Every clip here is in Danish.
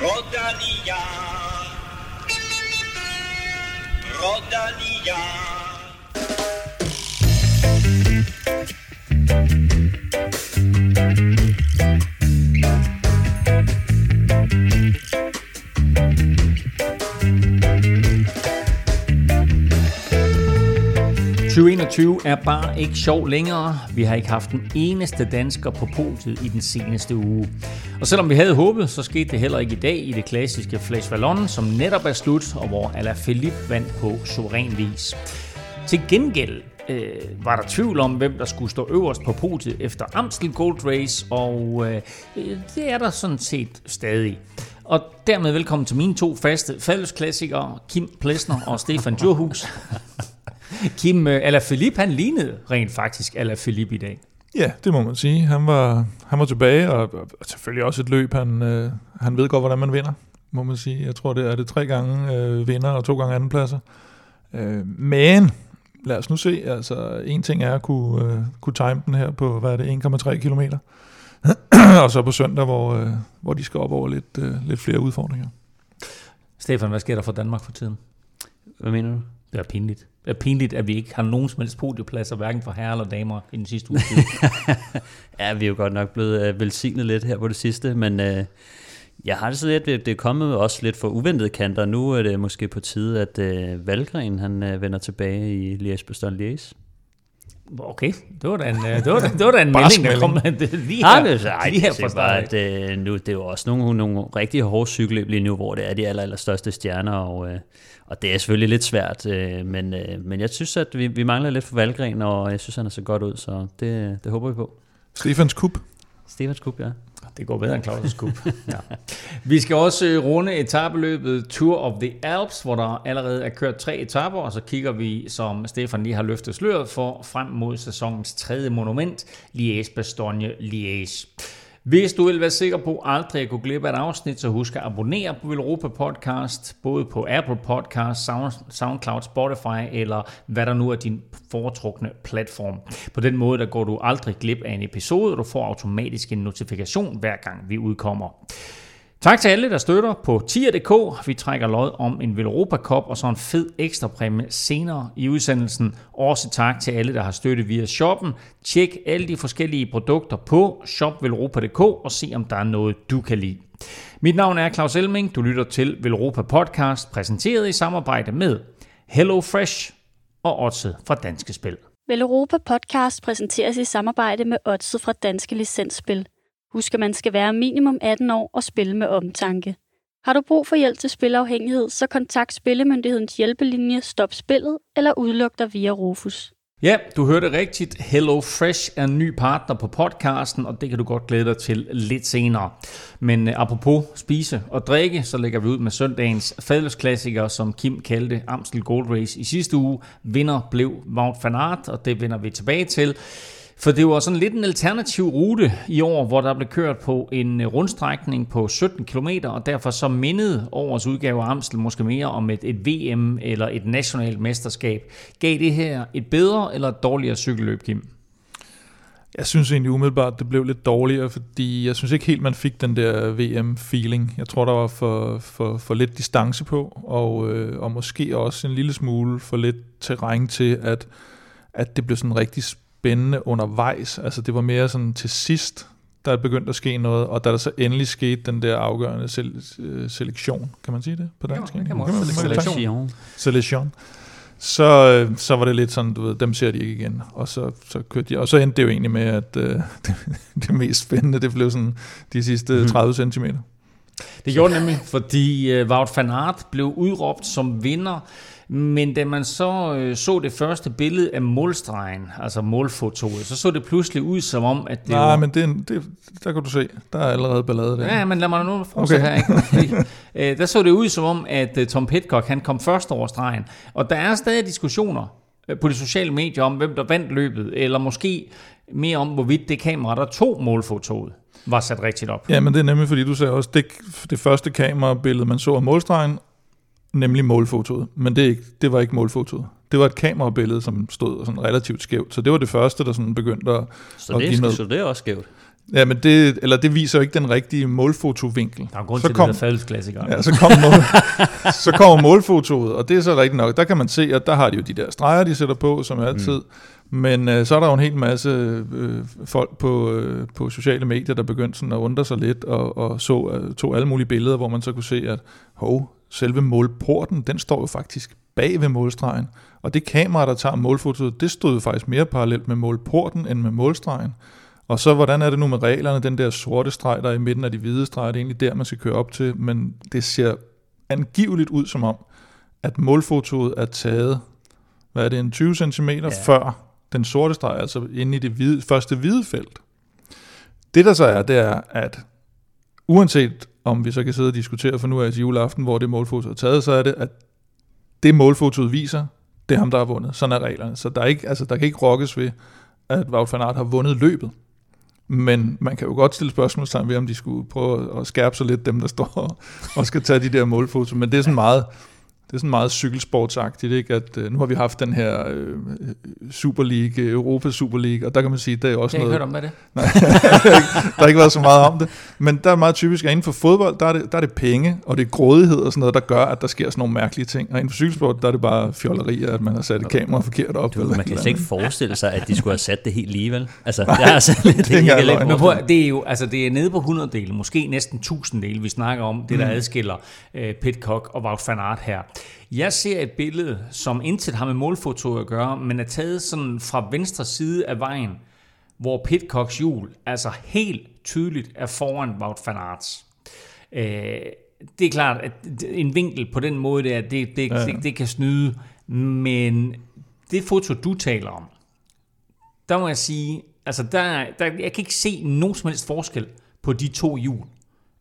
Rodanilla, Rodanilla. 2021 er bare ikke sjov længere. Vi har ikke haft en eneste dansker på podiet i den seneste uge. Og selvom vi havde håbet, så skete det heller ikke i dag i det klassiske Flash Vallon, som netop er slut, og hvor Alaphilippe vandt på suveræn vis. Til gengæld øh, var der tvivl om, hvem der skulle stå øverst på podiet efter Amstel Gold Race, og øh, det er der sådan set stadig. Og dermed velkommen til mine to faste fællesklassikere, Kim Plesner og Stefan Djurhus. Kim øh, Alaphilippe, han lignede rent faktisk Alaphilippe i dag. Ja, det må man sige. Han var, han var tilbage, og, og selvfølgelig også et løb. Han, øh, han ved godt, hvordan man vinder, må man sige. Jeg tror, det er det tre gange øh, vinder og to gange andenpladser. Øh, men lad os nu se. Altså, en ting er at kunne, øh, kunne time den her på, hvad er det, 1,3 kilometer. og så på søndag, hvor, øh, hvor de skal op over lidt, øh, lidt flere udfordringer. Stefan, hvad sker der for Danmark for tiden? Hvad mener du? Det er pinligt. Det er pinligt, at vi ikke har nogen som helst podiepladser, hverken for herrer eller damer, i den sidste uge. ja, vi er jo godt nok blevet øh, velsignet lidt her på det sidste, men øh, jeg har det så lidt, det er kommet også lidt for uventede kanter. Nu er det måske på tide, at øh, Valgren han øh, vender tilbage i Liège-Bastogne-Liège. Okay, det var da en, øh, det var, det var da en melding, der kom det lige her, ja, det, ej, lige her fra start. At, nu, det er jo også nogle, nogle rigtig hårde cykelløb lige nu, hvor det er de aller, aller største stjerner, og, og det er selvfølgelig lidt svært, men, men jeg synes, at vi, vi mangler lidt for Valgren, og jeg synes, han er så godt ud, så det, det håber vi på. Stefans Kup. Stefans Kup, ja. Det går bedre end Claus' Cup. ja. Vi skal også runde etabeløbet Tour of the Alps, hvor der allerede er kørt tre etaper, og så kigger vi, som Stefan lige har løftet sløret for, frem mod sæsonens tredje monument, Liège-Bastogne-Liège. Hvis du vil være sikker på aldrig at gå glip af et afsnit, så husk at abonnere på Europa Podcast, både på Apple Podcast, SoundCloud, Spotify eller hvad der nu er din foretrukne platform. På den måde der går du aldrig glip af en episode, og du får automatisk en notifikation hver gang vi udkommer. Tak til alle, der støtter på tier.dk. Vi trækker lod om en Velropa Cup og så en fed ekstra præmie senere i udsendelsen. Også tak til alle, der har støttet via shoppen. Tjek alle de forskellige produkter på shopvelropa.dk og se, om der er noget, du kan lide. Mit navn er Claus Elming. Du lytter til Velropa Podcast, præsenteret i samarbejde med Hello Fresh og Otse fra Danske Spil. Velropa Podcast præsenteres i samarbejde med Otse fra Danske Licensspil. Husk, at man skal være minimum 18 år og spille med omtanke. Har du brug for hjælp til spilafhængighed, så kontakt Spillemyndighedens hjælpelinje Stop Spillet eller udluk dig via Rufus. Ja, du hørte rigtigt. Hello Fresh er en ny partner på podcasten, og det kan du godt glæde dig til lidt senere. Men øh, apropos spise og drikke, så lægger vi ud med søndagens fadelsklassiker, som Kim kaldte Amstel Gold Race i sidste uge. Vinder blev Wout van Aert, og det vender vi tilbage til. For det var sådan lidt en alternativ rute i år, hvor der blev kørt på en øh, rundstrækning på 17 km, og derfor så mindede årets udgave af Amstel måske mere om et, et VM eller et nationalt mesterskab. Gav det her et bedre eller et dårligere cykelløb, Kim? Jeg synes egentlig umiddelbart, det blev lidt dårligere, fordi jeg synes ikke helt, man fik den der VM-feeling. Jeg tror, der var for, for, for lidt distance på, og, øh, og måske også en lille smule for lidt terræn til, at, at det blev sådan rigtig spændende undervejs. Altså det var mere sådan til sidst, der er begyndt at ske noget, og da der så endelig skete den der afgørende sel- øh, selektion, kan man sige det på dansk? Ja, det kan man også. Selektion. Selektion. Så, øh, så var det lidt sådan, du ved, dem ser de ikke igen. Og så, så kørte de, og så endte det jo egentlig med, at uh, det, det mest spændende, det blev sådan de sidste 30 mm. cm. Det gjorde nemlig, fordi uh, Wout van Aert blev udråbt som vinder men da man så øh, så det første billede af målstregen, altså målfotoet, så så det pludselig ud som om, at det Nej, var... men det, det, der kan du se, der er allerede ballade der. Ja, men lad mig nu fortsætte okay. her. Ikke? Fordi, øh, der så det ud som om, at uh, Tom Pitcock, han kom først over stregen. Og der er stadig diskussioner øh, på de sociale medier om, hvem der vandt løbet, eller måske mere om, hvorvidt det kamera, der tog målfotoet, var sat rigtigt op. Ja, men det er nemlig, fordi du sagde også, det, det første kamerabillede, man så af målstregen, nemlig målfotoet. Men det, ikke, det var ikke målfotoet. Det var et kamerabillede, som stod sådan relativt skævt. Så det var det første, der sådan begyndte at, så det, at give noget. Så det er også skævt? Ja, men det, eller det viser jo ikke den rigtige målfotovinkel. Der er grund så til, kom, det faldsklassikeren. Ja, så kommer, mål, så kommer målfotoet, og det er så rigtigt nok. Der kan man se, at der har de jo de der streger, de sætter på, som altid. Mm. Men øh, så er der jo en hel masse øh, folk på, øh, på sociale medier, der begyndte sådan at undre sig lidt, og, og så, øh, tog alle mulige billeder, hvor man så kunne se, at hov, selve målporten, den står jo faktisk bag ved målstregen. Og det kamera, der tager målfotoet, det stod jo faktisk mere parallelt med målporten end med målstregen. Og så, hvordan er det nu med reglerne? Den der sorte streg, der er i midten af de hvide streger, det er egentlig der, man skal køre op til. Men det ser angiveligt ud som om, at målfotoet er taget, hvad er det, en 20 cm ja. før den sorte streg, altså inde i det hvide, første hvide felt. Det der så er, det er, at uanset om vi så kan sidde og diskutere for nu af til juleaften, hvor det målfoto er taget, så er det, at det målfotoet viser, det er ham, der har vundet. Sådan er reglerne. Så der, er ikke, altså, der kan ikke rokkes ved, at Wout van Aert har vundet løbet. Men man kan jo godt stille spørgsmålstegn ved, om de skulle prøve at skærpe sig lidt, dem der står og skal tage de der målfoto. Men det er sådan meget, det er sådan meget cykelsportsagtigt, ikke? at øh, nu har vi haft den her øh, Super League, Europa Super League, og der kan man sige, det er også Jeg har noget... ikke hørt om, hvad det. Nej, der har ikke været så meget om det. Men der er meget typisk, at inden for fodbold, der er, det, der er det penge, og det er grådighed og sådan noget, der gør, at der sker sådan nogle mærkelige ting. Og inden for cykelsport, der er det bare fjolleri, at man har sat et kamera forkert op. Du, eller man kan slet ikke forestille sig, at de skulle have sat det helt lige, vel? Altså, det er altså lidt, det, er ikke ikke Men prøv, det er jo, altså det er nede på 100 dele, måske næsten 1000 dele, vi snakker om, det der Mm. adskiller øh, Pitcock og Wout van Aert her. Jeg ser et billede, som intet har med målfoto at gøre, men er taget sådan fra venstre side af vejen, hvor Pitcocks hjul altså helt tydeligt er foran Wout van Aerts. Øh, det er klart, at en vinkel på den måde der, det, det, Ja, ja. det, det kan snyde, men det foto, du taler om, der må jeg sige, altså der, der, jeg kan ikke se nogen som helst forskel på de to hjul.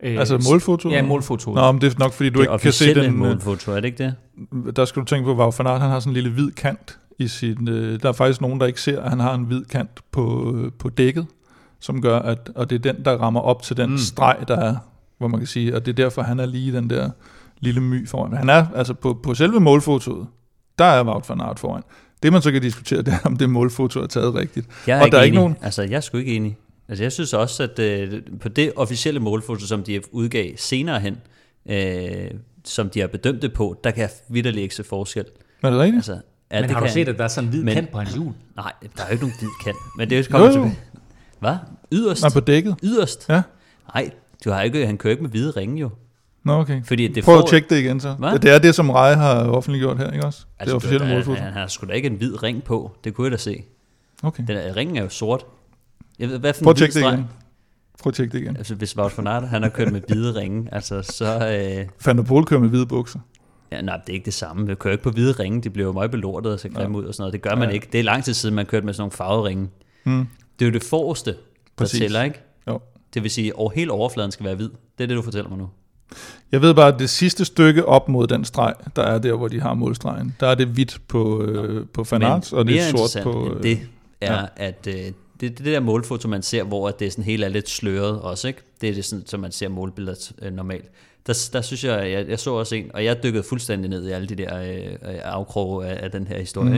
Øh, Altså målfotoet? Ja, målfotoet. Nå, men det er nok, fordi du det ikke kan se den... øh, målfoto, er det ikke det? Der skal du tænke på, at Wout van Aert, han har sådan en lille hvid kant i sin... Øh, der er faktisk nogen, der ikke ser, at han har en hvid kant på, øh, på dækket, som gør, at... Og det er den, der rammer op til den Mm. mm. streg, der er, hvor man kan sige, og det er derfor, han er lige den der lille my foran. Men han er, altså på, på selve målfotoet, der er Wout van Aert foran. Det man så kan diskutere, det er, om det målfoto er taget rigtigt. Jeg er og ikke der er enig. ikke nogen... Altså, jeg er sgu ikke enig. Altså, jeg synes også, at øh, på det officielle målfoto, som de udgav senere hen, øh, som de har bedømt det på, der kan jeg vidderligt ikke se forskel. Er det rigtigt? Altså, ja, Men det har du kan- set, at der er sådan en hvid Men- kant på hans hjul? Nej, der er jo ikke nogen hvid kant. Men det kommer Jo, tilbage. Hvad? Yderst? Nej, på dækket. Yderst? Ja. Nej, du har ikke, han kører ikke med hvide ringe jo. Nå, okay. Fordi det Prøv får, at tjekke det igen så. Hvad? Ja, det er det, som Rej har offentliggjort her, ikke også? det er officielle målfoto. Han har sgu da ikke en hvid ring på. Det kunne jeg da se. Okay. Den er, ringen er jo sort. Jeg ved, hvad for Prøv at tjekke det igen. Prøv at tjekke det igen. Altså, hvis Wout van Aert, han har kørt med hvide ringe, altså, så... Øh, Van der Pol kører med hvide bukser. ja, nej, det er ikke det samme. Vi kører ikke på hvide ringe. De bliver jo meget belortet og ser grimme ud og sådan noget. Det gør man Ja. ikke. Det er lang tid siden, man kørte med sådan nogle farvede ringe. Mm. Det er jo det forreste, der Præcis. tæller, ikke? Jo. Det vil sige, at hele overfladen skal være hvid. Det er det, du fortæller mig nu. Jeg ved bare, at det sidste stykke op mod den streg, der er der, hvor de har målstregen, der er det hvidt på, øh, på Van Aert, og det er sort på... Øh, det er, ja. ja. at øh, det, det, der målfoto, man ser, hvor at det sådan hele er lidt sløret også, ikke? Det er det, sådan, som man ser målbilleder øh, normalt. Der, der synes jeg, jeg, jeg så også en, og jeg dykkede fuldstændig ned i alle de der øh, øh, afkroge af, af den her historie, mm.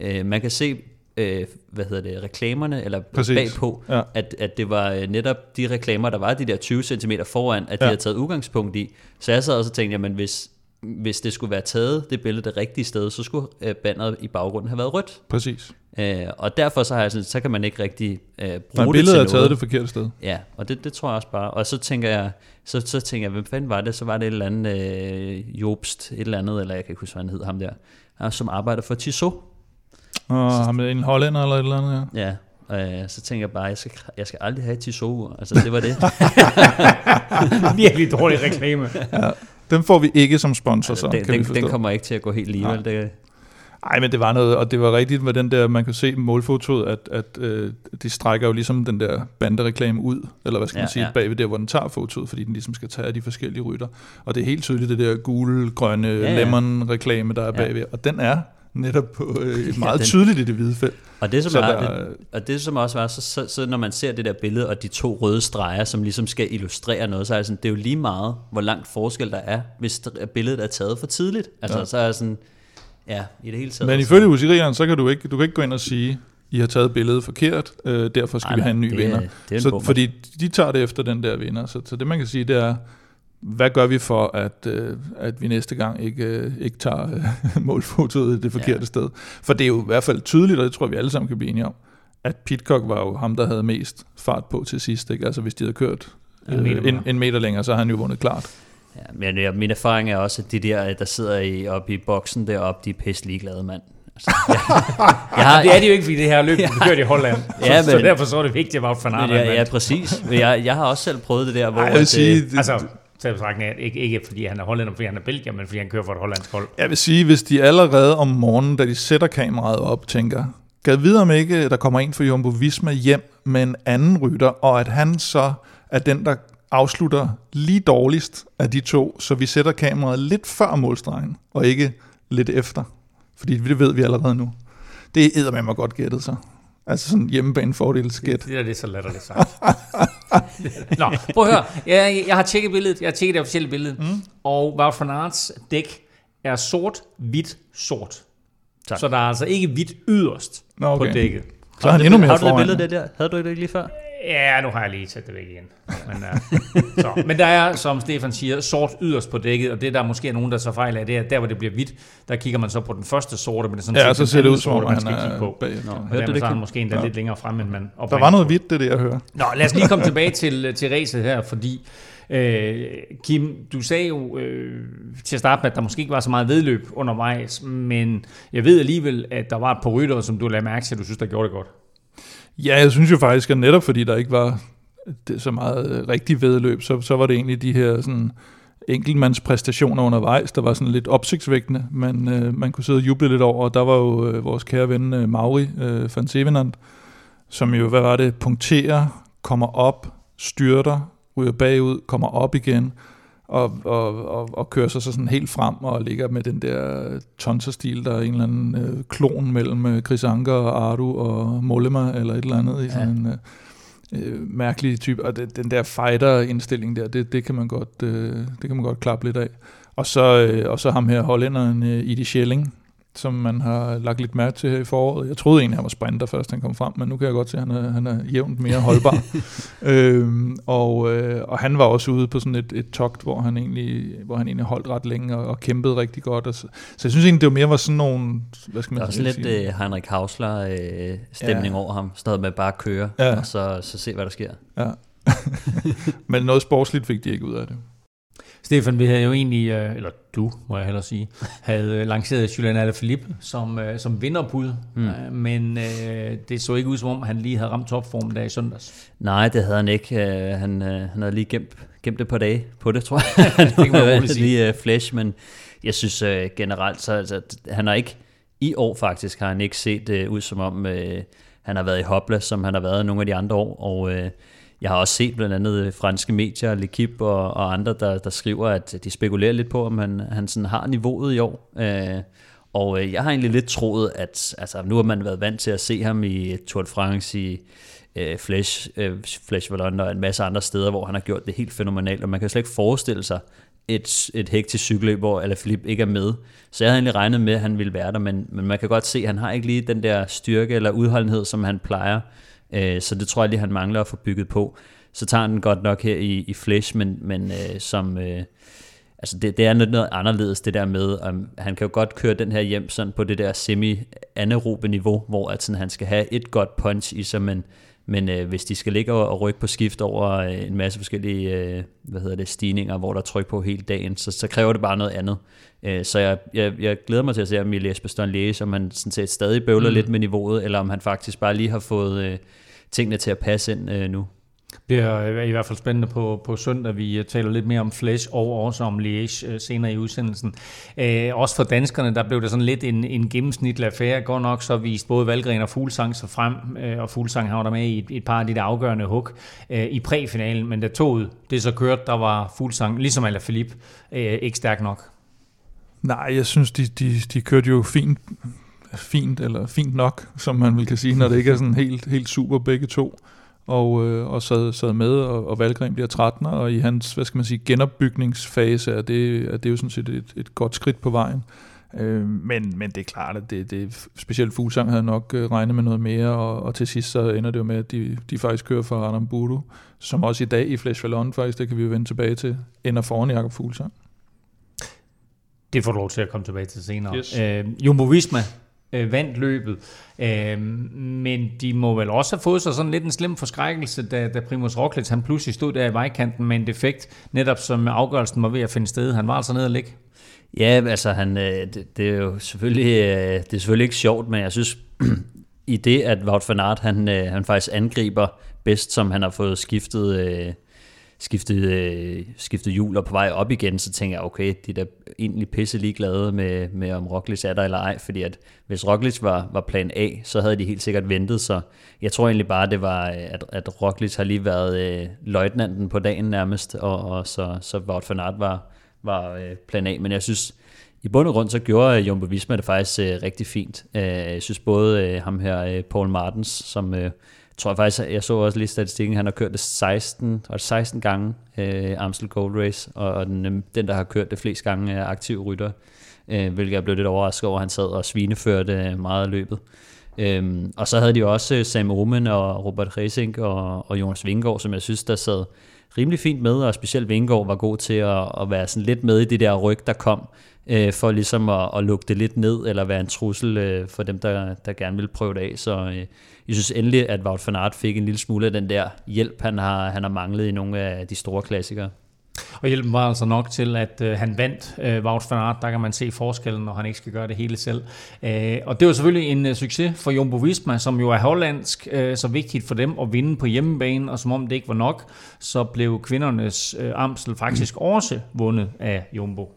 ikke? Øh, man kan se, øh, hvad hedder det, reklamerne, eller Præcis. bagpå, Ja. at, at det var øh, netop de reklamer, der var de der 20 cm foran, at de Ja. havde taget udgangspunkt i. Så jeg sad og tænkte, jamen hvis, hvis det skulle være taget, det billede det rigtige sted, så skulle øh, banneret i baggrunden have været rødt. Præcis. Øh, og derfor så har jeg sådan, så kan man ikke rigtig øh, bruge Nej, det billedet er taget det forkerte sted. Ja, og det, det tror jeg også bare. Og så tænker jeg, så, så tænker jeg, hvem fanden var det? Så var det et eller andet øh, Jobst, et eller andet, eller jeg kan ikke huske, hvad han hed, ham der, han, som arbejder for Tissot. Og ham med en hollænder eller et eller andet, ja. Ja, øh, så tænker jeg bare, jeg skal, jeg skal aldrig have et Tissot. Altså, det var det. Virkelig dårlig reklame. Den får vi ikke som sponsor, så den, kan vi den, forstå. den kommer ikke til at gå helt lige, Nej. vel? Det, Ej, men det var noget, og det var rigtigt med den der, man kan se målfotoet, at, at øh, de strækker jo ligesom den der bandereklame ud, eller hvad skal man Ja, sige, ja. bagved der, hvor den tager fotoet, fordi den ligesom skal tage af de forskellige rytter. Og det er helt tydeligt det der gule, grønne Ja, ja, lemon-reklame, der er Ja. bagved, og den er netop på, øh, meget den- tydeligt i det hvide felt. Og det, som Så er, der- det, og det som også var, så, så, så når man ser det der billede, og de to røde streger, som ligesom skal illustrere noget, så er det sådan, det er jo lige meget, hvor langt forskel der er, hvis billedet er taget for tidligt. Altså, Ja. ja. så er sådan, ja, i det hele taget. Men ifølge UCI-reglerne, så kan du ikke, du kan ikke gå ind og sige, I har taget billedet forkert, øh, derfor skal Ej, vi have en ny det, vinder. Det er en Så, bomber. fordi de tager det efter den der vinder. Så, så det man kan sige, det er, hvad gør vi for, at, øh, at vi næste gang ikke, øh, ikke tager øh, målfotoet det forkerte ja. sted? For det er jo i hvert fald tydeligt, og det tror jeg, vi alle sammen kan blive enige om, at Pitcock var jo ham, der havde mest fart på til sidst. Ikke? Altså hvis de havde kørt En øh, meter en, mere. en meter længere, så har han jo vundet klart. Ja, men ja, min erfaring er også, at de der, der sidder i, oppe i boksen deroppe, de er pisse ligeglade, mand. Altså, jeg, jeg har, Det er de jo ikke, fordi det her løb blev kørt i Holland. Ja, så, så men- derfor så er det vigtigt, at Wout van Aert ja, ja, præcis. Men jeg, jeg har også selv prøvet det der, hvor... Ej, jeg vil at, sige, øh, det, Altså, taget betragtning af, ikke, ikke fordi han er hollænder, fordi han er belgier, men fordi han kører for et hollandsk hold. Jeg vil sige, hvis de allerede om morgenen, da de sætter kameraet op, tænker, gad videre om ikke, øh, der kommer en for Jumbo Visma hjem med en anden rytter, og at han så er den, der afslutter lige dårligst af de to, så vi sætter kameraet lidt før målstregen, og ikke lidt efter. Fordi det ved vi allerede nu. Det er med mig godt gættet så. Altså sådan hjemmebane fordelsgæt. Det der det er så latterligt sagt. Nå, prøv at høre. Jeg, jeg har tjekket billedet. Jeg har tjekket det officielle billede. Mm. Og Wout van Aerts dæk er sort, hvidt, sort. Tak. Så der er altså ikke hvidt yderst Nå, okay. på dækket. Så er han endnu mere Har du det foran. billede der? Havde du det ikke lige før? Ja, nu har jeg lige sat det væk igen. Men, uh, så. Men der er, som Stefan siger, sort yderst på dækket, og det der måske er nogen, der så fejl af, det er, at der hvor det bliver hvidt, der kigger man så på den første sorte, men det er sådan Ja, set så ser det ud som om, man skal kigge på. bagefter. Nå, du dermed det så er måske endda Ja. lidt længere fremme, end man Der var noget hvidt, det er det, jeg hører. Nå, lad os lige komme tilbage til, til racet her, fordi øh, Kim, du sagde jo øh, til at starte med, at der måske ikke var så meget vedløb undervejs, men jeg ved alligevel, at der var et par rytter, som du lagde mærke til, at du synes, der gjorde det godt. Ja, jeg synes jo faktisk, at netop fordi der ikke var det, så meget øh, rigtig vedløb, så, så var det egentlig de her sådan, enkeltmandspræstationer undervejs, der var sådan lidt opsigtsvækkende, men øh, man kunne sidde og juble lidt over, og der var jo øh, vores kære ven øh, Mauri øh, van Sevenand, som jo, hvad var det, punkterer, kommer op, styrter, ryger bagud, kommer op igen, og, og, og, og kører sig så sådan helt frem og ligger med den der tonserstil, der er en eller anden øh, klon mellem øh, Chris Anker og Ardu og Mollema eller et eller andet i sådan ja. en øh, øh, mærkelig type. Og det, den der fighter-indstilling der, det, det, kan man godt, øh, det kan man godt klappe lidt af. Og så, øh, og så ham her hollænderen øh, Idi Schelling, som man har lagt lidt mærke til her i foråret. Jeg troede egentlig, han var sprinter først, han kom frem, men nu kan jeg godt se, at han er, han er jævnt mere holdbar. øhm, og, øh, og han var også ude på sådan et, et togt, hvor han egentlig, hvor han egentlig holdt ret længe og, og kæmpede rigtig godt. Og så, så jeg synes egentlig, det var mere var sådan nogle, hvad skal man Der er også lidt sige? øh, Heinrich Hausler-stemning Ja. ja. over ham. Noget med bare at køre, ja. og så, så se, hvad der sker. Ja. men noget sportsligt fik de ikke ud af det. Stefan, vi havde jo egentlig, øh, eller du må jeg hellere sige, havde øh, lanceret Julian Alaphilippe som, øh, som vinderbud, mm. men øh, det så ikke ud som om, han lige havde ramt topformen der i søndags. Nej, det havde han ikke. Han, han havde lige gemt, gemt det på dage på det, tror jeg. Det kan man roligt sige. lige uh, flash, men jeg synes generelt, så altså, han har ikke, i år faktisk, har han ikke set ud som om, han har været i hopla, som han har været nogle af de andre år, og jeg har også set blandt andet øh, franske medier, L'Equipe og, og andre, der, der skriver, at de spekulerer lidt på, om han, han sådan har niveauet i år. Øh, og øh, jeg har egentlig lidt troet, at altså, nu har man været vant til at se ham i Tour de France, i øh, Flash, øh, Flash Vallon og en masse andre steder, hvor han har gjort det helt fænomenalt, og man kan slet ikke forestille sig et, et hektisk cykelløb, hvor Alaphilippe ikke er med. Så jeg havde egentlig regnet med, at han ville være der, men, men man kan godt se, at han har ikke lige den der styrke eller udholdenhed, som han plejer. Øh, så det tror jeg lige, han mangler at få bygget på. Så tager han den godt nok her i, i Flash, men, men øh, som... Øh, altså det, det er noget, noget anderledes det der med, um, han kan jo godt køre den her hjem sådan på det der semi-anaerobe niveau, hvor at sådan, han skal have et godt punch i sig, men, men øh, hvis de skal ligge og, rykke på skift over øh, en masse forskellige øh, hvad hedder det, stigninger, hvor der er tryk på hele dagen, så, så kræver det bare noget andet. Øh, så jeg, jeg, jeg glæder mig til at se, om Elias Baston Liège, om han sådan set stadig bøvler mm. lidt med niveauet, eller om han faktisk bare lige har fået øh, tingene til at passe ind øh, nu. Det er øh, i hvert fald spændende på, på søndag. Vi øh, taler lidt mere om Flash og også om Liège øh, senere i udsendelsen. Øh, også for danskerne, der blev det sådan lidt en, en gennemsnitlig affære. Godt nok så viste både Valgren og Fuglsang sig frem, øh, og Fuglsang har der med i et, et par af de der afgørende hug øh, i præfinalen. Men da toget det så kørte, der var Fuglsang, ligesom Alaphilippe, øh, ikke stærk nok. Nej, jeg synes, de, de, de kørte jo fint, fint, eller fint nok, som man vil kan sige, når det ikke er sådan helt, helt super begge to. Og, øh, og sad, sad med, og, og Valgren bliver 13, og i hans, hvad skal man sige, genopbygningsfase er det, er det jo sådan set et, et godt skridt på vejen. Øh, men, men det er klart, at det, det specielt Fuglsang havde nok øh, regnet med noget mere, og, og til sidst så ender det jo med, at de, de faktisk kører for Adam Budu, som også i dag i Flash Vallon, faktisk, det kan vi jo vende tilbage til, ender foran Jakob Fuglsang. Det får du lov til at komme tilbage til senere. Yes. Øh, Jumbo Visma øh, vandt løbet, øh, men de må vel også have fået sig sådan lidt en slem forskrækkelse, da, da Primus Roglic han pludselig stod der i vejkanten med en defekt, netop som afgørelsen var ved at finde sted. Han var altså nede og ligge. Ja, altså han, øh, det, det er jo selvfølgelig, øh, det er selvfølgelig ikke sjovt, men jeg synes, i det, at Wout van Aert, han, øh, han faktisk angriber bedst, som han har fået skiftet, øh, skiftet, øh, skiftet hjul og på vej op igen, så tænker jeg, okay, de er da egentlig pisse ligeglade med, med om Roglic er der eller ej, fordi at hvis Roglic var, var plan A, så havde de helt sikkert ventet, så jeg tror egentlig bare, det var, øh, at, at Roglic har lige været øh, løjtnanten på dagen nærmest, og, og så, så Wout van Aert var, var øh, plan A, men jeg synes, i bund og grund så gjorde øh, Jumbo Visma det faktisk øh, rigtig fint. Øh, jeg synes både øh, ham her, øh, Paul Martens, som øh, tror jeg faktisk, jeg så også lige statistikken, han har kørt det 16, og 16 gange øh, Amstel Gold Race, og, og den, øhm, den, der har kørt det flest gange er aktiv rytter, øh, hvilket jeg blev lidt overrasket over, han sad og svineførte øh, meget af løbet. Øhm, og så havde de også øh, Sam Omen og Robert Resink og, og Jonas Vingård, som jeg synes, der sad rimelig fint med, og specielt Vingård var god til at, at være sådan lidt med i det der ryg, der kom, øh, for ligesom at, at lukke det lidt ned, eller være en trussel øh, for dem, der, der gerne vil prøve det af. Så øh, jeg synes endelig, at Wout van Aert fik en lille smule af den der hjælp, han har, han har manglet i nogle af de store klassikere. Og hjælpen var altså nok til, at øh, han vandt øh, Wout van Aert. Der kan man se forskellen, når han ikke skal gøre det hele selv. Øh, og det var selvfølgelig en øh, succes for Jumbo Visma, som jo er hollandsk, øh, så vigtigt for dem at vinde på hjemmebane. Og som om det ikke var nok, så blev kvindernes øh, Amstel faktisk også vundet af Jumbo.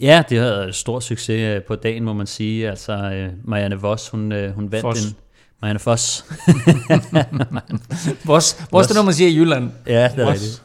Ja, det havde stor succes øh, på dagen, må man sige. Altså, øh, Marianne Voss, hun, øh, hun vandt Voss. en... Marianne Foss. Vos, Vos det er noget, man siger i Jylland. ja, det er rigtigt.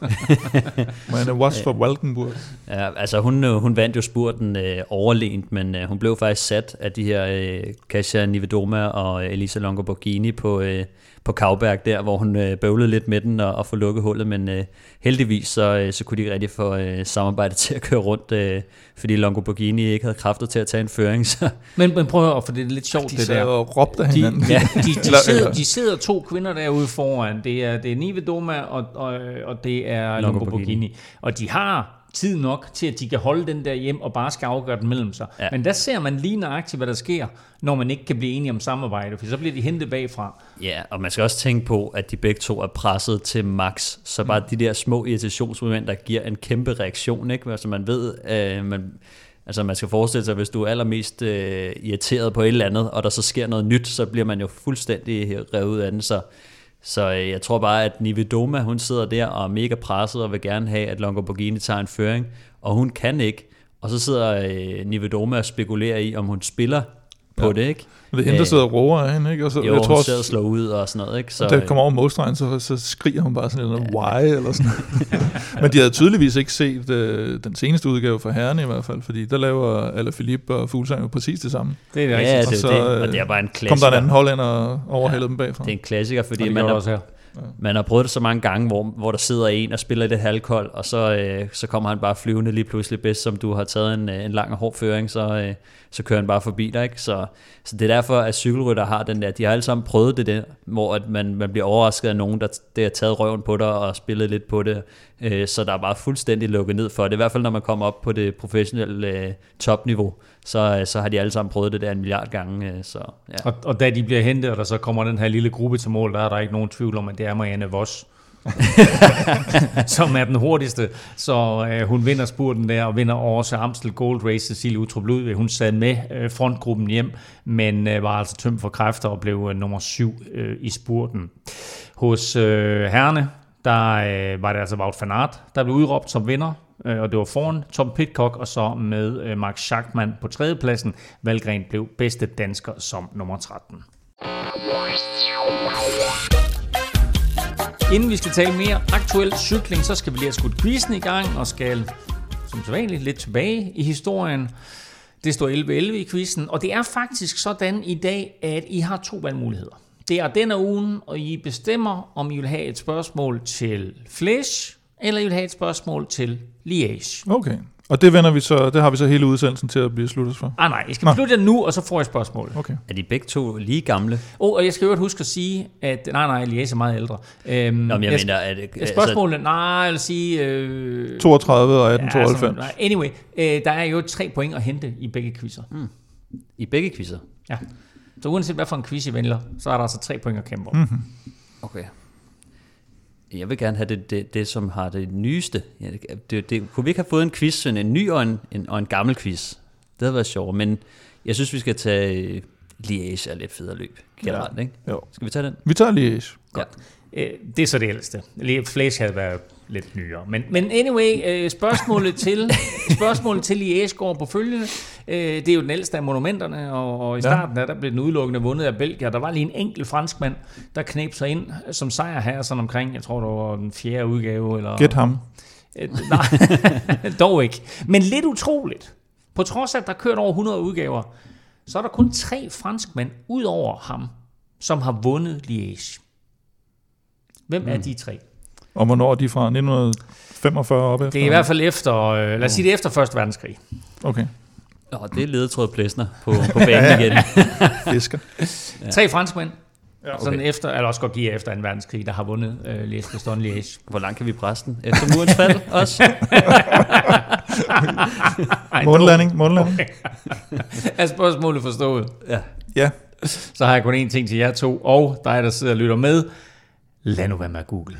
Uh, was for Walkenburg. Ja, altså hun, øh, hun vandt jo spurten øh, overlegent, men øh, hun blev faktisk sat af de her øh, Kasia Nivedoma og øh, Elisa Longo Borghini på, øh, på Kavberg der, hvor hun øh, bøvlede lidt med den og, og få lukket hullet, men øh, heldigvis så, øh, så kunne de ikke rigtig få øh, samarbejdet til at køre rundt, øh, fordi Longo Borghini ikke havde kræfter til at tage en føring. Så, Men, men prøv at høre, for det er lidt sjovt, De det der. og råbte De, hinanden. ja, de, de, Eller- sidder, de sidder to kvinder derude foran. Det er, det er Nive Doma, og, og, og det er Longo Borghini. Og de har tid nok til, at de kan holde den der hjem og bare skal afgøre den mellem sig. Ja. Men der ser man lige nøjagtigt, hvad der sker, når man ikke kan blive enige om samarbejde, for så bliver de hentet bagfra. ja, og man skal også tænke på, at de begge to er presset til max, så bare de der små irritationsmomenter giver en kæmpe reaktion, ikke? Altså man ved, øh, man, Altså man skal forestille sig, hvis du er allermest øh, irriteret på et eller andet, og der så sker noget nyt, så bliver man jo fuldstændig revet ud af den. Så, så øh, jeg tror bare, at Nivedoma, hun sidder der og er mega presset og vil gerne have, at Longo Borghini tager en føring, og hun kan ikke. Og så sidder øh, Nivedoma og spekulerer i, om hun spiller på Ja. det, ikke? Det er hende, der Øh, sidder og roer af hende, ikke? Og så, Jo, jeg tror hun sidder og slår ud og sådan noget, ikke? Så, da det kommer over målstregen, så, så skriger hun bare sådan noget, why, eller sådan. Men de havde tydeligvis ikke set øh, den seneste udgave fra herrene i hvert fald, fordi der laver Ala Philippe og Fuglsang jo præcis det samme. Det er det ja, rigtigt. det, Og så, det, og øh, det er bare en Kom klassiker. der en anden hollænder og overhældede dem bagfra. Det er en klassiker, Og fordi det man har, også her. Man har prøvet det så mange gange, hvor, hvor der sidder en og spiller lidt halvkold, og så, øh, så kommer han bare flyvende lige pludselig bedst, som du har taget en, øh, en lang og hård føring, så, øh, så kører han bare forbi dig. Ikke? Så, så det er derfor, at cykelrytter har den der, de har alle sammen prøvet det der, hvor at man, man bliver overrasket af nogen, der, der har taget røven på dig og spillet lidt på det, øh, så der er bare fuldstændig lukket ned for det. I hvert fald, når man kommer op på det professionelle øh, topniveau, så, øh, så har de alle sammen prøvet det der en milliard gange. Øh, så, ja. Og, og da de bliver hentet, og der så kommer den her lille gruppe til mål, der er der ikke nogen tvivl om, at det er Marianne Voss. som er den hurtigste. Så øh, hun vinder spurten der, og vinder også Amstel Gold Race. Cecilie Utrup Ludvig, hun sad med øh, frontgruppen hjem, men øh, var altså tømt for kræfter og blev øh, nummer syv øh, i spurten. Hos øh, herrene, der øh, var det altså Wout van Aert, der blev udråbt som vinder, øh, og det var foran Tom Pitcock, og så med øh, Max Schachmann på tredjepladsen. Valgren blev bedste dansker som nummer 13. Inden vi skal tale mere aktuel cykling, så skal vi lige have skudt quizzen i gang, og skal som sædvanligt lidt tilbage i historien. Det står 11-11 i quizzen, og det er faktisk sådan i dag, at I har to valgmuligheder. Det er denne ugen, og I bestemmer, om I vil have et spørgsmål til Flash, eller I vil have et spørgsmål til Liège. Okay, Og det vender vi så, det har vi så hele udsendelsen til at blive sluttet for. Ah nej, jeg skal beslutte det nu, og så får jeg spørgsmål. Okay. Er de begge to lige gamle? Oh, og jeg skal jo huske at sige, at... Nej, nej, Elias er meget ældre. Øhm, Nå, men jeg, jeg, mener, er det... altså, Spørgsmålet, nej, jeg vil sige... Øh, 32 og ja, 1892. sådan- anyway, øh, der er jo tre point at hente i begge quizzer. Mm. I begge quizzer? Ja. Så uanset hvad for en quiz I vælger, så er der altså tre point at kæmpe om. Mm. Okay. Jeg vil gerne have det, det, det som har det nyeste. Ja, det, det, kunne vi ikke have fået en quiz, sådan en ny og en, en, og en gammel quiz? Det havde været sjovt, men jeg synes, vi skal tage øh, Liège er lidt federe løb generelt, ja. ikke? Jo. Skal vi tage den? Vi tager lige Ja. Øh, det er så det ældste. Flash havde været lidt nyere. Men, men anyway, øh, spørgsmålet til, spørgsmålet til Liège går på følgende. Øh, det er jo den ældste af monumenterne, og, og i Ja. starten der, der blev den udelukkende vundet af Belgier. Der var lige en enkelt franskmand, der knep sig ind som sejr her, sådan omkring, jeg tror det var den fjerde udgave. Eller, Gæt ham. Øh, nej, dog ikke. Men lidt utroligt. På trods af, at der er kørt over 100 udgaver, så er der kun tre franskmænd ud over ham, som har vundet Liège. Hvem mm. er de tre? Og hvornår er de fra? 1945 op efter? Det er i hvert fald efter, øh, lad os sige det er efter Første Verdenskrig. Okay. Nå, det er ledetråd Plesner på, på banen igen. Fisker. Ja. Tre franskmænd, ja, okay. sådan efter, eller også godt give efter en verdenskrig, der har vundet øh, Liège Bastogne Liège. Hvor langt kan vi presse den? Efter murens fald også? Ej, Månelanding, månelanding. Er spørgsmålet forstået? Ja. Ja. Så har jeg kun én ting til jer to, og dig, der sidder og lytter med. Lad nu være med at google.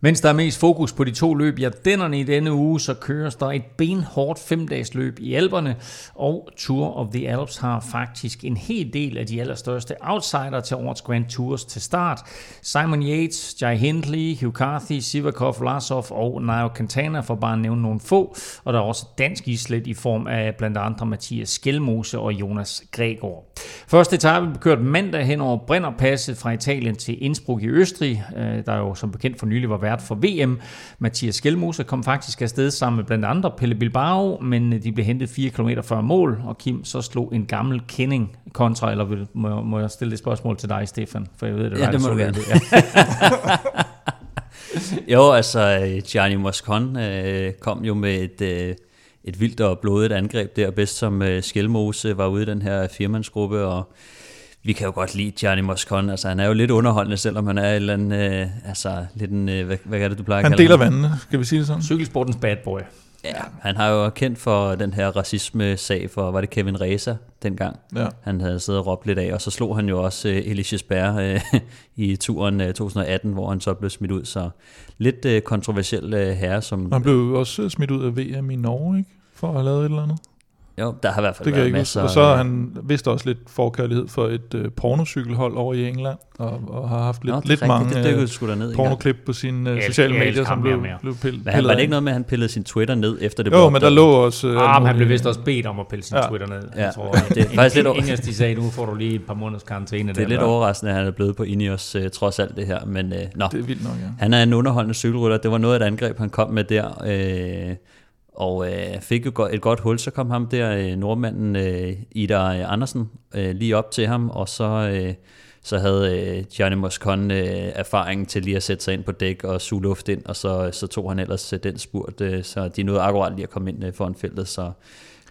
Mens der er mest fokus på de to løb i Ardennerne i denne uge, så køres der et benhårdt femdages løb i Alperne, og Tour of the Alps har faktisk en hel del af de allerstørste outsider til årets Grand Tours til start. Simon Yates, Jai Hindley, Hugh Carthy, Sivakov, Vlasov og Nairo Quintana for bare at nævne nogle få, og der er også dansk islet i form af blandt andre Mathias Skelmose og Jonas Gregor. Første etape blev kørt mandag hen over Brennerpasset fra Italien til Innsbruck i Østrig, øh, der jo som bekendt for nylig var vært for VM. Mathias Skelmose kom faktisk afsted sammen med blandt andre Pelle Bilbao, men de blev hentet 4 km før mål, og Kim så slog en gammel kending kontra, eller vil, må, må jeg stille et spørgsmål til dig, Stefan? For jeg ved, det er Ja, det må du gerne. Ja. Jo, altså øh, Gianni Moscon øh, kom jo med et, øh, et vildt og blodigt angreb der, bedst som øh, Skelmose var ude i den her firmandsgruppe, og vi kan jo godt lide Gianni Moscon, altså han er jo lidt underholdende, selvom han er et eller andet, øh, altså lidt en, øh, hvad, hvad er det, du plejer at Han kalde deler ham? vandene, skal vi sige det sådan? Cykelsportens bad boy. Ja, han har jo kendt for den her racisme-sag for, var det Kevin Reza dengang? Ja. Han havde siddet og råbt lidt af, og så slog han jo også uh, Elie Gisbert uh, i turen uh, 2018, hvor han så blev smidt ud, så lidt uh, kontroversiel uh, herre, som... Han blev også smidt ud af VM i Norge, ikke? For at have lavet et eller andet. Jo, der har i hvert fald Det været ikke masser... Og så har øh, han vist også lidt forkærlighed for et øh, pornocykelhold over i England, og, og har haft lidt, Nå, det lidt rigtigt, mange det øh, gang. pornoklip på sine øh, sociale elsker- jeg medier, som blev, blev pillet. Men han, var det ikke noget med, at han pillede sin Twitter ned, efter det Jo, blev men der lå også... øh, Ah, men han blev vist også bedt om at pille sin Ja. Twitter ned. Ja. Jeg tror, Det er faktisk lidt over- Ingen de sagde, nu får du lige et par måneders karantæne. Det er lidt overraskende, at han er blevet på Ineos, uh, trods alt det her, men uh, nå. Det er vildt nok, ja. Han er en underholdende cykelrytter. Det var noget af et angreb, han kom med der. Øh, og øh, fik jo et godt hul. Så kom ham der, øh, nordmanden øh, Ida øh, Andersen, øh, lige op til ham. Og så, øh, så havde øh, Gianni Moscon øh, erfaringen til lige at sætte sig ind på dæk og suge luft ind. Og så, så tog han ellers øh, den spurt. Øh, så de nåede akkurat lige at komme ind øh, foran feltet. Så